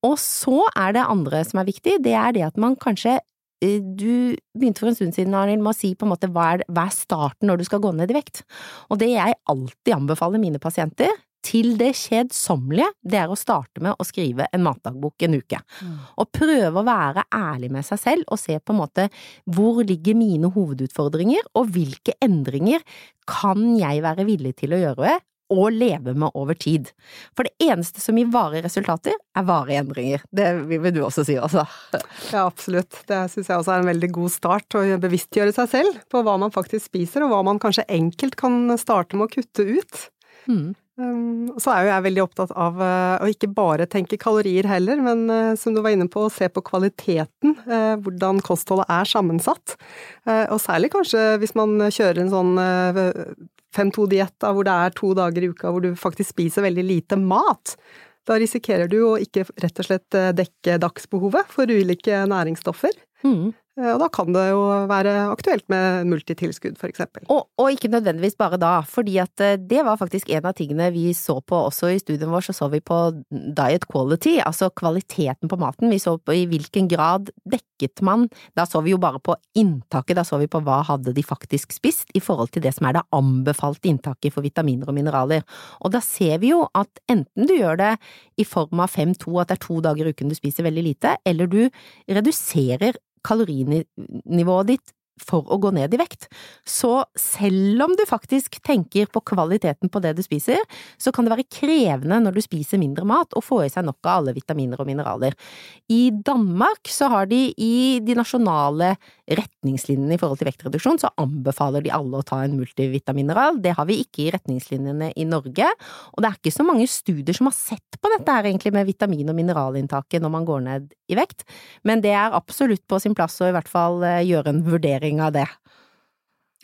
Og så er det andre som er viktig, det er det at man kanskje du begynte for en stund siden, Arnhild, med å si på en måte hva er, hva er starten når du skal gå ned i vekt? Og det jeg alltid anbefaler mine pasienter, til det kjedsommelige, det er å starte med å skrive en matdagbok en uke. Mm. Og prøve å være ærlig med seg selv og se på en måte hvor ligger mine hovedutfordringer, og hvilke endringer kan jeg være villig til å gjøre og leve med over tid. For det eneste som gir varige resultater, er varige endringer. Det vil du også si, altså. Ja, absolutt. Det syns jeg også er en veldig god start, å bevisstgjøre seg selv på hva man faktisk spiser, og hva man kanskje enkelt kan starte med å kutte ut. Mm. Um, så er jo jeg veldig opptatt av uh, å ikke bare tenke kalorier heller, men uh, som du var inne på, å se på kvaliteten, uh, hvordan kostholdet er sammensatt. Og særlig kanskje hvis man kjører en sånn 5-2-diett hvor det er to dager i uka hvor du faktisk spiser veldig lite mat. Da risikerer du å ikke rett og slett dekke dagsbehovet for ulike næringsstoffer. Mm. Eh, og da kan det jo være aktuelt med multitilskudd, eksempel. Og, og, ikke nødvendigvis bare da, fordi at eh, det var faktisk en av tingene vi så på også i studien vår, så så vi på diet quality, altså kvaliteten på maten. Vi så på i hvilken grad dekket man, da så vi jo bare på inntaket, da så vi på hva hadde de faktisk spist i forhold til det som er det anbefalte inntaket for vitaminer og mineraler. Og da ser vi jo at enten du gjør det i form av 5-2, at det er to dager i uken du spiser veldig lite, eller du reduserer kalorinivået ditt for å gå ned i vekt. Så selv om du faktisk tenker på kvaliteten på det du spiser, så kan det være krevende når du spiser mindre mat å få i seg nok av alle vitaminer og mineraler. I Danmark så har de i de nasjonale retningslinjene i forhold til vektreduksjon, så anbefaler de alle å ta en multivitamineral. Det har vi ikke i retningslinjene i Norge, og det er ikke så mange studier som har sett på dette her egentlig med vitamin- og mineralinntaket når man går ned i vekt, men det er absolutt på sin plass å i hvert fall eh, gjøre en vurdering av det.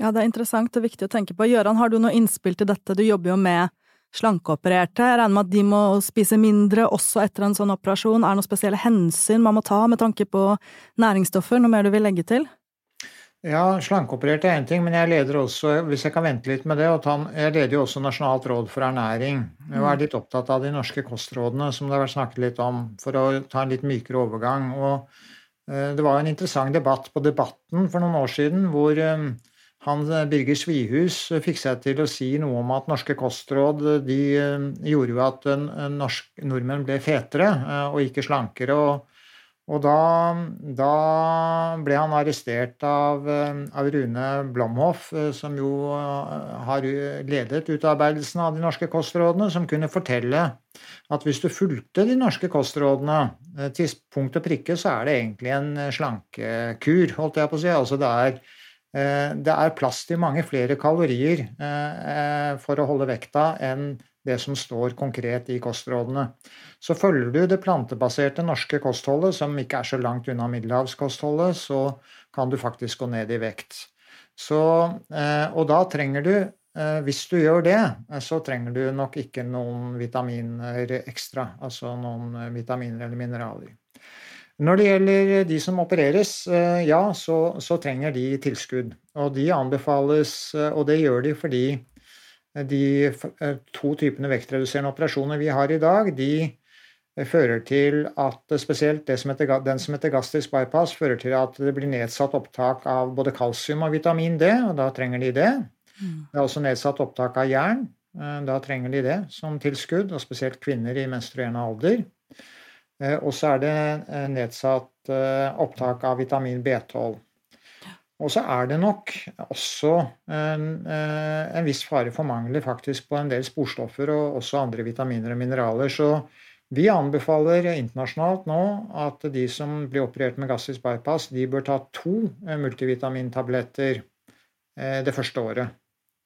Ja, det er interessant og viktig å tenke på. Gøran, har du noe innspill til dette? Du jobber jo med slankeopererte. Jeg regner med at de må spise mindre også etter en sånn operasjon. Er det noen spesielle hensyn man må ta med tanke på næringsstoffer? Noe mer du vil legge til? Ja, slankeoperert er én ting, men jeg leder også, hvis jeg kan vente litt med det, jeg leder jo også Nasjonalt råd for ernæring. Jeg er litt opptatt av de norske kostrådene som det har vært snakket litt om, for å ta en litt mykere overgang. Og det var en interessant debatt på Debatten for noen år siden hvor eh, han eh, Birger Svihus fikk seg til å si noe om at norske kostråd de gjorde jo at norsk, nordmenn ble fetere og ikke slankere. og og da, da, ble han arrestert av, eh, av, Rune Blomhoff, eh, som jo eh, har ledet utarbeidelsen av de norske kostrådene, som kunne fortelle at hvis du fulgte de norske kostrådene til punkt og prikke, så er det egentlig en slankekur, holdt jeg på å si. Altså det er, det er plass til mange flere kalorier for å holde vekta enn det som står konkret i kostrådene. Så følger du det plantebaserte norske kostholdet, som ikke er så langt unna middelhavskostholdet, så kan du faktisk gå ned i vekt. Så, eh, og da trenger du, eh, hvis du gjør det, så trenger du nok ikke noen vitaminer ekstra. Altså noen vitaminer eller mineraler. Når det gjelder de som opereres, eh, ja, så, så trenger de tilskudd. Og de anbefales, og det gjør de fordi de eh, to typene vektreduserende operasjoner vi har i dag, de eh, fører til at spesielt som heter, den som heter gastrisk bypass, fører til at det blir nedsatt opptak av både kalsium og vitamin D, og da trenger de det. Mm. Det er også nedsatt opptak av jern. Eh, da trenger de det som tilskudd, og spesielt kvinner i menstruerende alder. Og så er det nedsatt opptak av vitamin B12. Og så er det nok også en, eh, en, viss fare for mangler faktisk på en del sporstoffer og også andre vitaminer og mineraler. Så vi anbefaler internasjonalt nå at de som blir operert med gastrisk bypass, de bør ta to eh, multivitamintabletter eh, det første året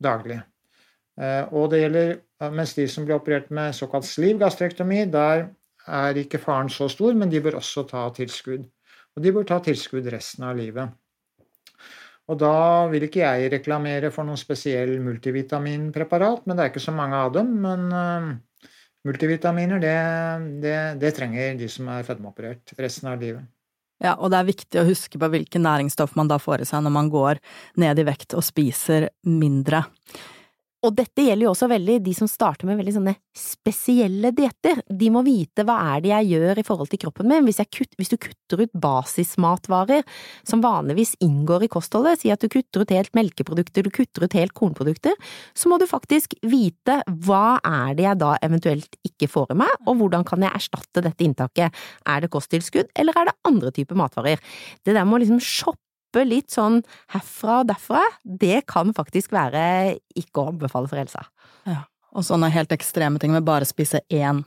daglig. Og det gjelder mens de som blir operert med såkalt sliv gastrektomi, der er ikke faren så stor, men de bør også ta tilskudd. Og de bør ta tilskudd resten av livet. Og da vil ikke jeg reklamere for noen spesiell multivitaminpreparat, men det er ikke så mange av dem. Men uh, multivitaminer, det, det, det, trenger de som er fedmeoperert resten av livet. Ja, og det er viktig å huske på hvilke næringsstoff man da får i seg når man går ned i vekt og spiser mindre. Og dette gjelder jo også veldig de som starter med veldig sånne spesielle dietter. De må vite hva er det jeg gjør i forhold til kroppen min. Hvis, kutt, hvis, du kutter ut basismatvarer som vanligvis inngår i kostholdet, si at du kutter ut helt melkeprodukter, du kutter ut helt kornprodukter, så må du faktisk vite hva er det jeg da eventuelt ikke får i meg, og hvordan kan jeg erstatte dette inntaket. Er det kosttilskudd, eller er det andre typer matvarer? Det der med å liksom shoppe hoppe litt sånn herfra og derfra, det kan faktisk være ikke å anbefale for helsa. Ja. Og sånne helt ekstreme ting med bare spise én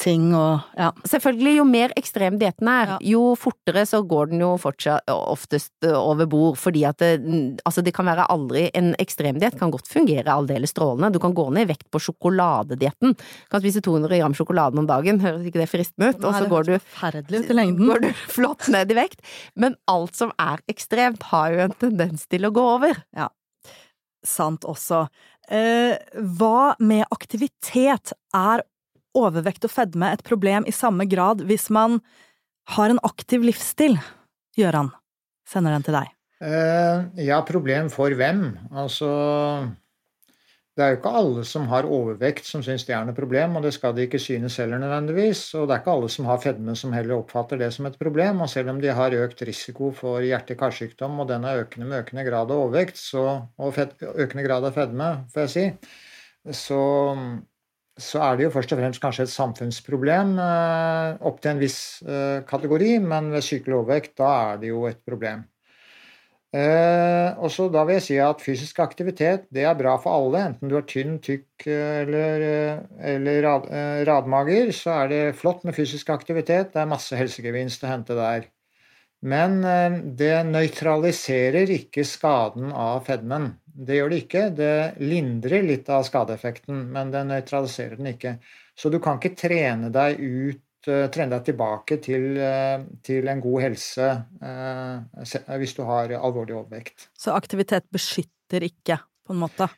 ting og ja. Selvfølgelig, jo mer ekstrem dietten er, ja. jo fortere så går den jo fortsatt oftest over bord, fordi at det, altså det kan være aldri En ekstremdiett kan godt fungere aldeles strålende. Du kan gå ned i vekt på sjokoladedietten. Kan spise 200 gram sjokolade om dagen, høres ikke det fristende ut? Og så går du, går du flott ned i vekt. Men alt som er ekstremt, har jo en tendens til å gå over. Ja. Sant også. Eh, hva med aktivitet? Er overvekt og fedme et problem i samme grad hvis man har en aktiv livsstil? Gøran, sender den til deg. Eh, ja, problem for hvem? Altså det er jo ikke alle som har overvekt som syns det er noe problem, og det skal de ikke synes heller nødvendigvis. Og det er ikke alle som har fedme som heller oppfatter det som et problem. Og selv om de har økt risiko for hjerte-karsykdom, og den er økende med økende grad av overvekt, så, og fed, økende grad av fedme, får jeg si, så, så, er det jo først og fremst kanskje et samfunnsproblem eh, opp til en viss eh, kategori, men ved sykelig overvekt, da er det jo et problem. Eh, og så da vil jeg si at fysisk aktivitet det er bra for alle. Enten du er tynn, tykk eller, eller rad, eh, radmager, så er det flott med fysisk aktivitet. Det er masse helsegevinst å hente der. Men eh, det nøytraliserer ikke skaden av fedmen. Det gjør det ikke. Det lindrer litt av skadeeffekten, men det nøytraliserer den ikke. Så du kan ikke trene deg ut Eh, trene deg tilbake til, eh, til, en god helse eh, hvis du har alvorlig overvekt. Så aktivitet beskytter ikke, på en måte?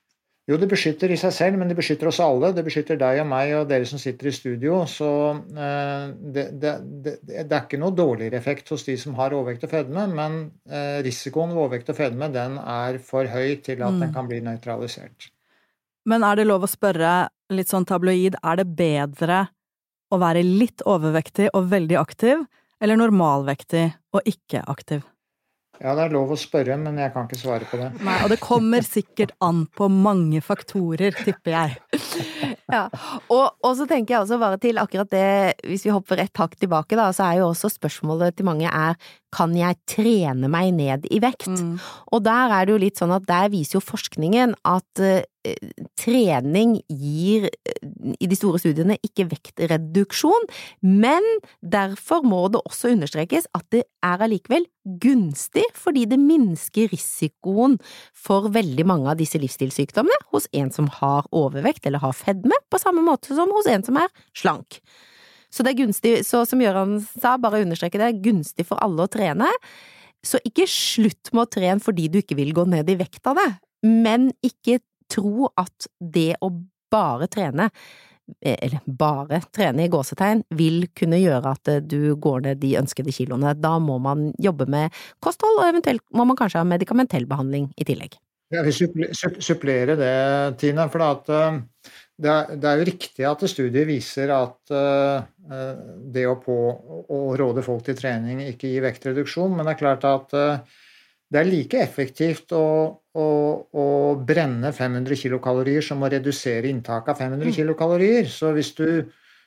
Jo, det beskytter i seg selv, men det beskytter oss alle. Det beskytter deg og meg og dere som sitter i studio. Så det, det, det, det er ikke noe dårligere effekt hos de som har overvekt og fedme, men risikoen ved overvekt og fedme den er for høy til at mm. den kan bli nøytralisert. Men er det lov å spørre, litt sånn tabloid, er det bedre å være litt overvektig og veldig aktiv, eller normalvektig og ikke aktiv? Ja, det er lov å spørre, men jeg kan ikke svare på det. Nei, Og det kommer sikkert an på mange faktorer, tipper jeg. ja, og, og, så tenker jeg også bare til akkurat det, hvis vi hopper et hakk tilbake, da, så er jo også spørsmålet til mange er kan jeg trene meg ned i vekt? Mm. Og der er det jo litt sånn at der viser jo forskningen at uh, trening gir, uh, i de store studiene, ikke vektreduksjon, men derfor må det også understrekes at det er allikevel gunstig, fordi det minsker risikoen for veldig mange av disse livsstilssykdommene hos en som har overvekt eller har fedme, på samme måte som hos en som er slank. Så det er gunstig, så som Gøran sa, bare understreke det, gunstig for alle å trene. Så ikke slutt med å trene fordi du ikke vil gå ned i vekt av det, men ikke tro at det å bare trene eh, eller bare trene i gåsetegn, vil kunne gjøre at eh, du går ned de ønskede kiloene. Da må man jobbe med kosthold, og eventuelt må man kanskje ha medikamentell behandling i tillegg. Jeg vil supplere det, Tina. For eh, det er, jo riktig at studier viser at det å, på, å, råde folk til trening ikke gir vektreduksjon, men det er klart at det er like effektivt å, å, å brenne 500 kilokalorier som å redusere inntaket av 500 mm. kilokalorier. Så hvis du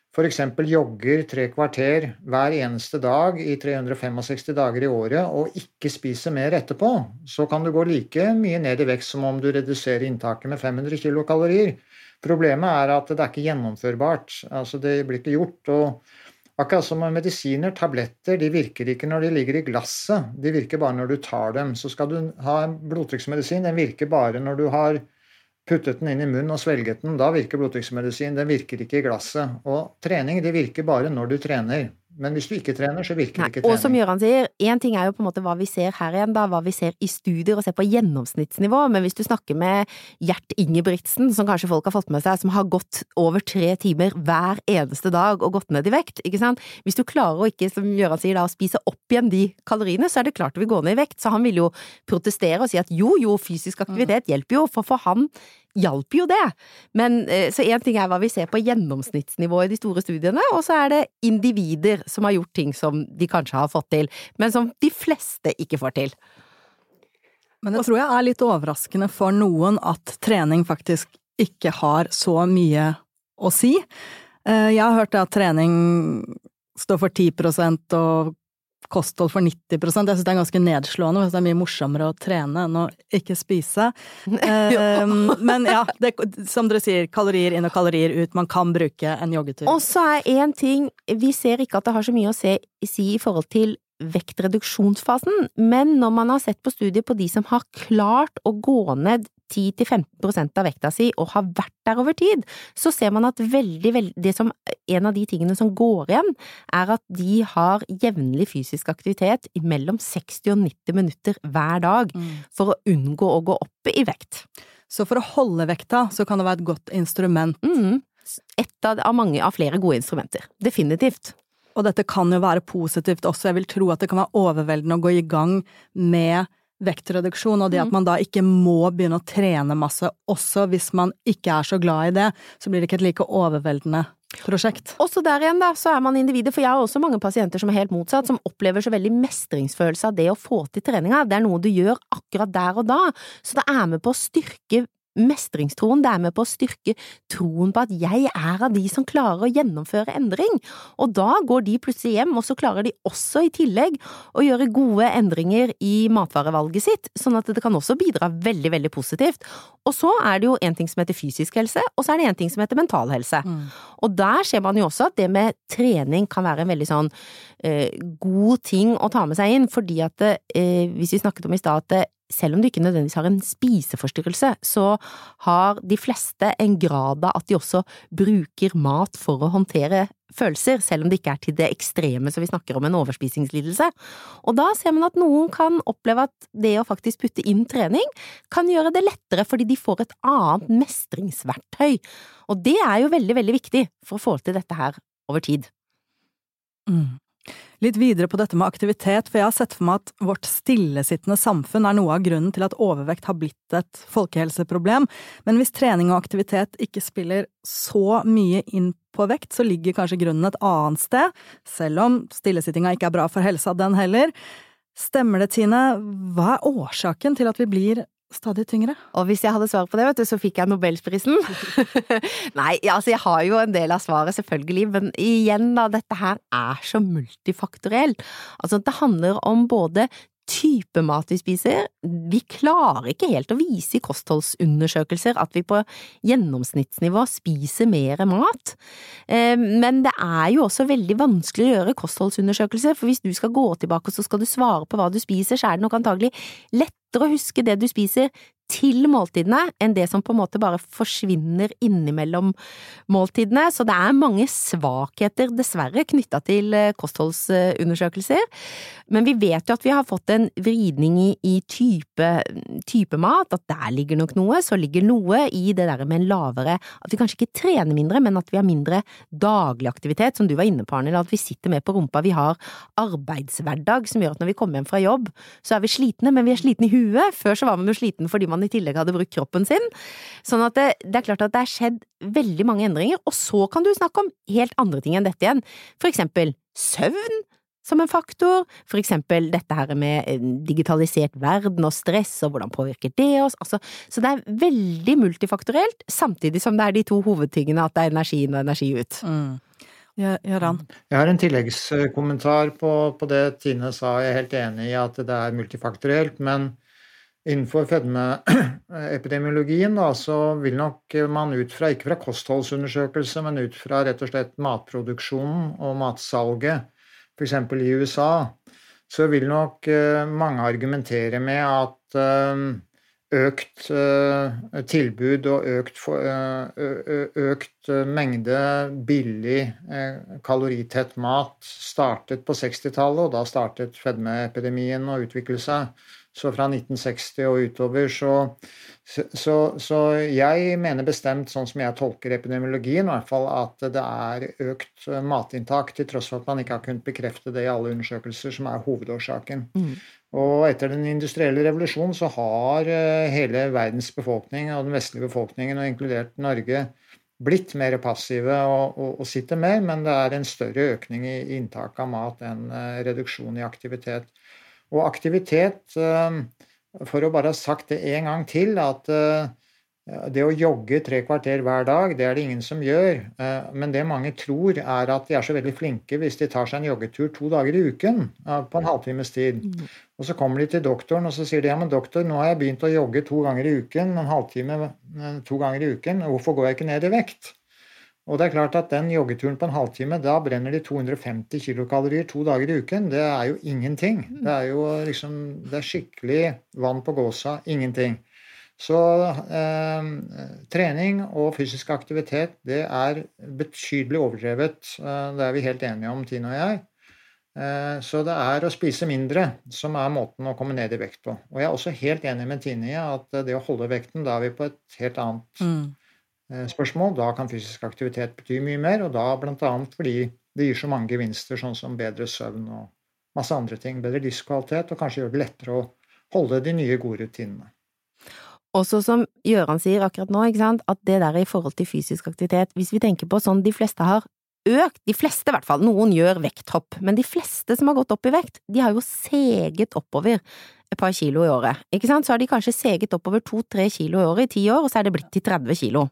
f.eks. jogger tre kvarter hver eneste dag i 365 dager i året og ikke spiser mer etterpå, så kan du gå like mye ned i vekst som om du reduserer inntaket med 500 kilokalorier. Problemet er at det er ikke gjennomførbart. Altså det blir ikke gjort. og Akkurat som med medisiner, tabletter, de virker ikke når de ligger i glasset. De virker bare når du tar dem. Så skal du ha en blodtrykksmedisin, den virker bare når du har puttet den inn i munnen og svelget den. Da virker blodtrykksmedisin. Den virker ikke i glasset. Og trening, det virker bare når du trener. Men hvis du ikke trener, så virker Nei, ikke trening. Og som Gøran sier, én ting er jo på en måte hva vi ser her igjen, da, hva vi ser i studier og ser på gjennomsnittsnivå, men hvis du snakker med Gjert Ingebrigtsen, som kanskje folk har fått med seg, som har gått over tre timer hver eneste dag og gått ned i vekt, ikke sant, hvis du klarer å ikke, som Gøran sier, da, å spise opp igjen de kaloriene, så er det klart du vil gå ned i vekt, så han vil jo protestere og si at jo, jo, fysisk aktivitet hjelper jo, for for han hjalp jo det. Men, eh, så én ting er hva vi ser på gjennomsnittsnivå i de store studiene, og så er det individer som har gjort ting som de kanskje har fått til, men som de fleste ikke får til. Men det tror jeg er litt overraskende for noen at trening faktisk ikke har så mye å si. Eh, jeg har hørt at trening står for 10% og kosthold for 90% Jeg syns det er ganske nedslående, for det er mye morsommere å trene enn å ikke spise. um, men ja, det, som dere sier, kalorier inn og kalorier ut. Man kan bruke en joggetur. Og så er én ting, vi ser ikke at det har så mye å se, si i forhold til vektreduksjonsfasen, men når man har sett på studier på de som har klart å gå ned 10–15% av vekta si og har vært der over tid, så ser man at veldig, veldig det som, En av de tingene som går igjen, er at de har jevnlig fysisk aktivitet i mellom 60 og 90 minutter hver dag mm. for å unngå å gå opp i vekt. Så for å holde vekta, så kan det være et godt instrument? Mm. Et av, av mange av flere gode instrumenter. Definitivt. Og dette kan jo være positivt også, jeg vil tro at det kan være overveldende å gå i gang med vektreduksjon, og det at mm. man da ikke må begynne å trene masse, også hvis man ikke er så glad i det, så blir det ikke et like overveldende prosjekt. Også der igjen, da, så er man individer, for jeg har også mange pasienter som er helt motsatt, som opplever så veldig mestringsfølelse av det å få til treninga. Det er noe du gjør akkurat der og da, så det er med på å styrke mestringstroen, det er med på å styrke troen på at jeg er av de som klarer å gjennomføre endring, og da går de plutselig hjem, og så klarer de også i tillegg å gjøre gode endringer i matvarevalget sitt, sånn at det kan også bidra veldig, veldig positivt. Og så er det jo en ting som heter fysisk helse, og så er det en ting som heter mental helse. Mm. Og der ser man jo også at det med trening kan være en veldig sånn eh, god ting å ta med seg inn, fordi at eh, hvis vi snakket om i stad at selv om du ikke nødvendigvis har en spiseforstyrrelse, så har de fleste en grad av at de også bruker mat for å håndtere følelser, selv om det ikke er til det ekstreme så vi snakker om en overspisingslidelse. Og da ser man at noen kan oppleve at det å faktisk putte inn trening kan gjøre det lettere fordi de får et annet mestringsverktøy. Og det er jo veldig, veldig viktig for å få til dette her over tid. Mm. Litt videre på dette med aktivitet, for jeg har sett for meg at vårt stillesittende samfunn er noe av grunnen til at overvekt har blitt et folkehelseproblem, men hvis trening og aktivitet ikke spiller så mye inn på vekt, så ligger kanskje grunnen et annet sted, selv om stillesittinga ikke er bra for helsa, den heller. Stemmer det, Tine? Hva er årsaken til at vi blir stadig tyngre. Og hvis jeg hadde svar på det, vet du, så fikk jeg nobelprisen. Nei, altså jeg har jo en del av svaret, selvfølgelig, men igjen da, dette her er så multifaktorielt. Altså det handler om både type mat vi spiser. Vi klarer ikke helt å vise i kostholdsundersøkelser at vi på gjennomsnittsnivå spiser mer mat. Eh, men det er jo også veldig vanskelig å gjøre kostholdsundersøkelser, for hvis du skal gå tilbake og så skal du svare på hva du spiser, så er det nok antagelig lettere å huske det du spiser til måltidene enn det som på en måte bare forsvinner innimellom måltidene, så det er mange svakheter, dessverre, knytta til eh, kostholdsundersøkelser. Men vi vet jo at vi har fått en vridning i, i type, type, mat, at der ligger nok noe. Så ligger noe i det der med en lavere At vi kanskje ikke trener mindre, men at vi har mindre daglig aktivitet, som du var inne på, Arnhild, at vi sitter med på rumpa. Vi har arbeidshverdag som gjør at når vi kommer hjem fra jobb, så er vi slitne, men vi er slitne i huet. Før så var man jo sliten fordi man man i tillegg hadde brukt kroppen sin. Sånn at det, det er klart at det er skjedd veldig mange endringer, og så kan du snakke om helt andre ting enn dette igjen, for eksempel søvn som en faktor, for eksempel dette her med digitalisert verden og stress og hvordan påvirker det oss, altså, så det er veldig multifaktorelt, samtidig som det er de to hovedtingene at det er energi inn og energi ut. Mm. Jeg har en tilleggskommentar på, på, det Tine sa. Jeg er helt enig i at det er multifaktorelt, men Innenfor fedmeepidemiologien da, så vil nok man ut fra, ikke fra kostholdsundersøkelse, men ut fra rett og slett matproduksjonen og matsalget, f.eks. i USA, så vil nok eh, mange argumentere med at eh, økt eh, tilbud og økt, økt mengde billig kaloritett mat startet på 60-tallet, og da startet fedmeepidemien å utvikle seg. Så fra 1960 og utover så, så, så, jeg mener bestemt, sånn som jeg tolker epidemiologien, i hvert fall at det er økt matinntak, til tross for at man ikke har kunnet bekrefte det i alle undersøkelser, som er hovedårsaken. Mm. Og etter den industrielle revolusjonen så har eh, hele verdens befolkning, og den vestlige befolkningen, og inkludert Norge, blitt mer passive og, og, og, sitter mer, men det er en større økning i inntak av mat enn eh, reduksjon i aktivitet. Og aktivitet, eh, for å bare ha sagt det en gang til, at eh, det å jogge tre kvarter hver dag, det er det ingen som gjør. Eh, men det mange tror, er at de er så veldig flinke hvis de tar seg en joggetur to dager i uken på en halvtimes tid. Mm. Og så kommer de til doktoren og så sier de, ja, men doktor, nå har jeg begynt å jogge to ganger i uken, en halvtime to ganger i uken. Hvorfor går jeg ikke ned i vekt? Og det er klart at den joggeturen på en halvtime, da brenner de 250 kilokalorier to dager i uken. Det er jo ingenting. Mm. Det er jo liksom Det er skikkelig vann på gåsa. Ingenting. Så eh, trening og fysisk aktivitet, det er betydelig overdrevet. Eh, det er vi helt enige om, Tine og jeg. Eh, så det er å spise mindre som er måten å komme ned i vekt på. Og jeg er også helt enig med Tine i at det å holde vekten, da er vi på et helt annet mm spørsmål. Da kan fysisk aktivitet bety mye mer, og da bl.a. fordi det gir så mange gevinster, sånn som bedre søvn og masse andre ting. Bedre livskvalitet, og kanskje gjør det lettere å holde de nye, gode rutinene. Også som Gøran sier akkurat nå, at det der i forhold til fysisk aktivitet, hvis vi tenker på sånn de fleste har økt, de fleste i hvert fall, noen gjør vekthopp, men de fleste som har gått opp i vekt, de har jo seget oppover et par kilo i året, ikke sant, så har de kanskje seget oppover to–tre kilo i året i ti år, og så er det blitt til 30 kilo.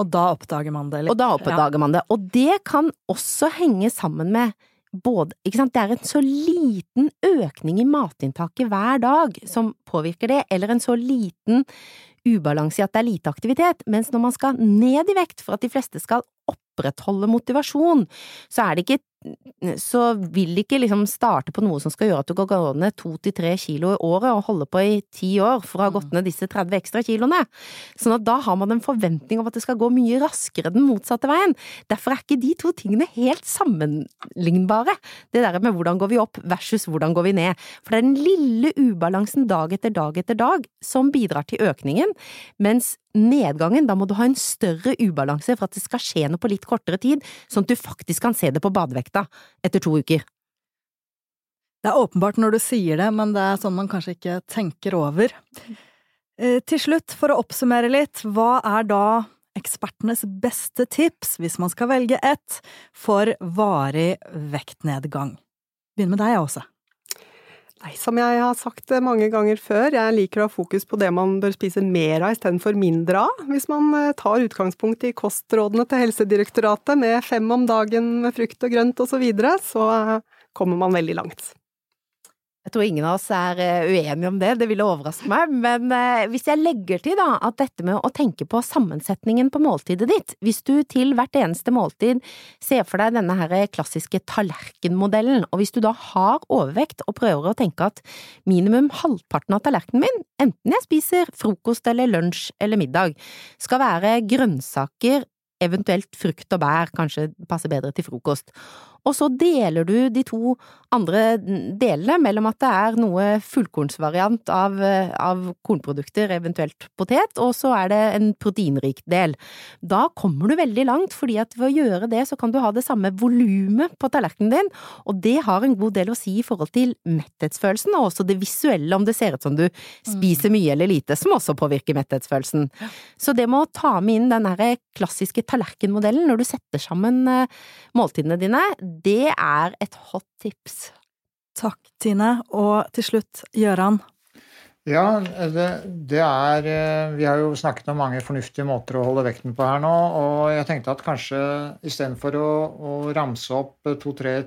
Og da oppdager man det eller? Og da oppdager ja. man det. Og det kan også henge sammen med både Ikke sant, det er en så liten økning i matinntaket hver dag som påvirker det, eller en så liten ubalanse i at det er lite aktivitet, mens når man skal ned i vekt for at de fleste skal opprettholde motivasjon, så er det ikke så vil ikke liksom starte på noe som skal gjøre at du kan gå ned to til tre kilo i året og holde på i ti år for å ha gått mm. ned disse 30 ekstra kiloene. Sånn at da har man en forventning om at det skal gå mye raskere den motsatte veien. Derfor er ikke de to tingene helt sammenlignbare, det der med hvordan går vi opp versus hvordan går vi ned. For det er den lille ubalansen dag etter dag etter dag som bidrar til økningen, mens nedgangen, da må du ha en større ubalanse for at det skal skje noe på litt kortere tid, sånn at du faktisk kan se det på badevekta etter to uker. Det er åpenbart når du sier det, men det er sånn man kanskje ikke tenker over. Eh, til slutt, for å oppsummere litt, hva er da ekspertenes beste tips, hvis man skal velge ett, for varig vektnedgang? Begynn med deg, Åse. Nei, som jeg har sagt mange ganger før, jeg liker å ha fokus på det man bør spise mer av istedenfor mindre av. Hvis man eh, tar utgangspunkt i kostrådene til Helsedirektoratet med fem om dagen med frukt og grønt osv., så, videre, så eh, kommer man veldig langt. Jeg tror ingen av oss er eh, uenige om det, det ville overraske meg, men eh, hvis jeg legger til da at dette med å tenke på sammensetningen på måltidet ditt, hvis du til hvert eneste måltid ser for deg denne her klassiske tallerkenmodellen, og hvis du da har overvekt og prøver å tenke at minimum halvparten av tallerkenen min, enten jeg spiser frokost eller lunsj eller middag, skal være grønnsaker, eventuelt frukt og bær, kanskje passer bedre til frokost, og så deler du de to andre delene mellom at det er noe fullkornsvariant av, av kornprodukter, eventuelt potet, og så er det en proteinrik del. Da kommer du veldig langt, fordi at ved å gjøre det så kan du ha det samme volumet på tallerkenen din, og det har en god del å si i forhold til metthetsfølelsen, og også det visuelle, om det ser ut som du spiser mye eller lite, som også påvirker metthetsfølelsen. Så det med å ta med inn den klassiske tallerkenmodellen når du setter sammen eh, måltidene dine, det er et hot tips. Takk, Tine. Og til slutt, Gjøran. Ja, det, det, er eh, Vi har jo snakket om mange fornuftige måter å holde vekten på her nå, og jeg tenkte at kanskje istedenfor å, å ramse opp to-tre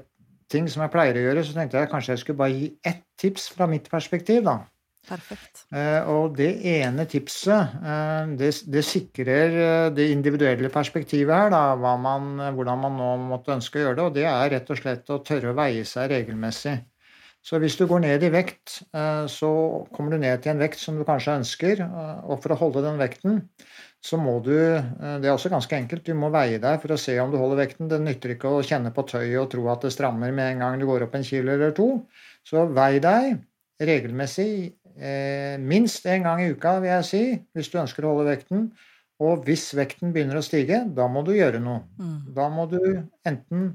ting som jeg pleier å gjøre, så tenkte jeg kanskje jeg skulle bare gi ett tips fra mitt perspektiv, da. Perfekt. Eh, og det ene tipset, eh, det, det, sikrer eh, det individuelle perspektivet her, da, man, hvordan man nå måtte ønske å gjøre det. Og det er rett og slett å tørre å veie seg regelmessig. Så hvis du går ned i vekt, så kommer du ned til en vekt som du kanskje ønsker. Og for å holde den vekten, så må du Det er også ganske enkelt. Du må veie deg for å se om du holder vekten. Det nytter ikke å kjenne på tøyet og tro at det strammer med en gang du går opp en kilo eller to. Så vei deg regelmessig minst én gang i uka, vil jeg si, hvis du ønsker å holde vekten. Og hvis vekten begynner å stige, da må du gjøre noe. Mm. Da må du enten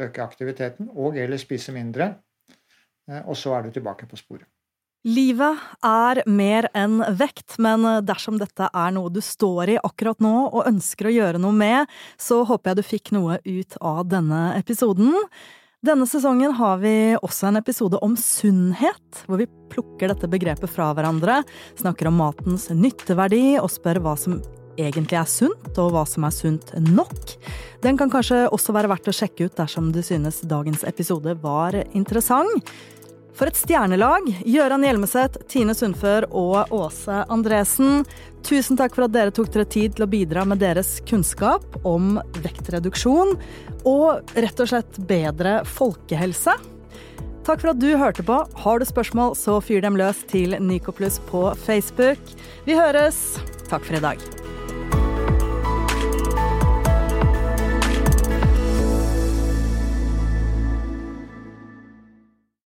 øke aktiviteten og eller spise mindre. Eh, og så er du tilbake på sporet. Livet er mer enn vekt, men dersom dette er noe du står i akkurat nå og ønsker å gjøre noe med, så håper jeg du fikk noe ut av denne episoden. Denne sesongen har vi også en episode om sunnhet, hvor vi plukker dette begrepet fra hverandre, snakker om matens nytteverdi og spør hva som egentlig er sunt, og hva som er sunt nok. Den kan kanskje også være verdt å sjekke ut dersom du synes dagens episode var interessant. For et stjernelag! Gøran Hjelmeset, Tine Sundfør og Åse Andresen. Tusen takk for at dere tok dere tid til å bidra med deres kunnskap om vektreduksjon og rett og slett bedre folkehelse. Takk for at du hørte på. Har du spørsmål, så fyr dem løs til Nycoplus på Facebook. Vi høres. Takk for i dag.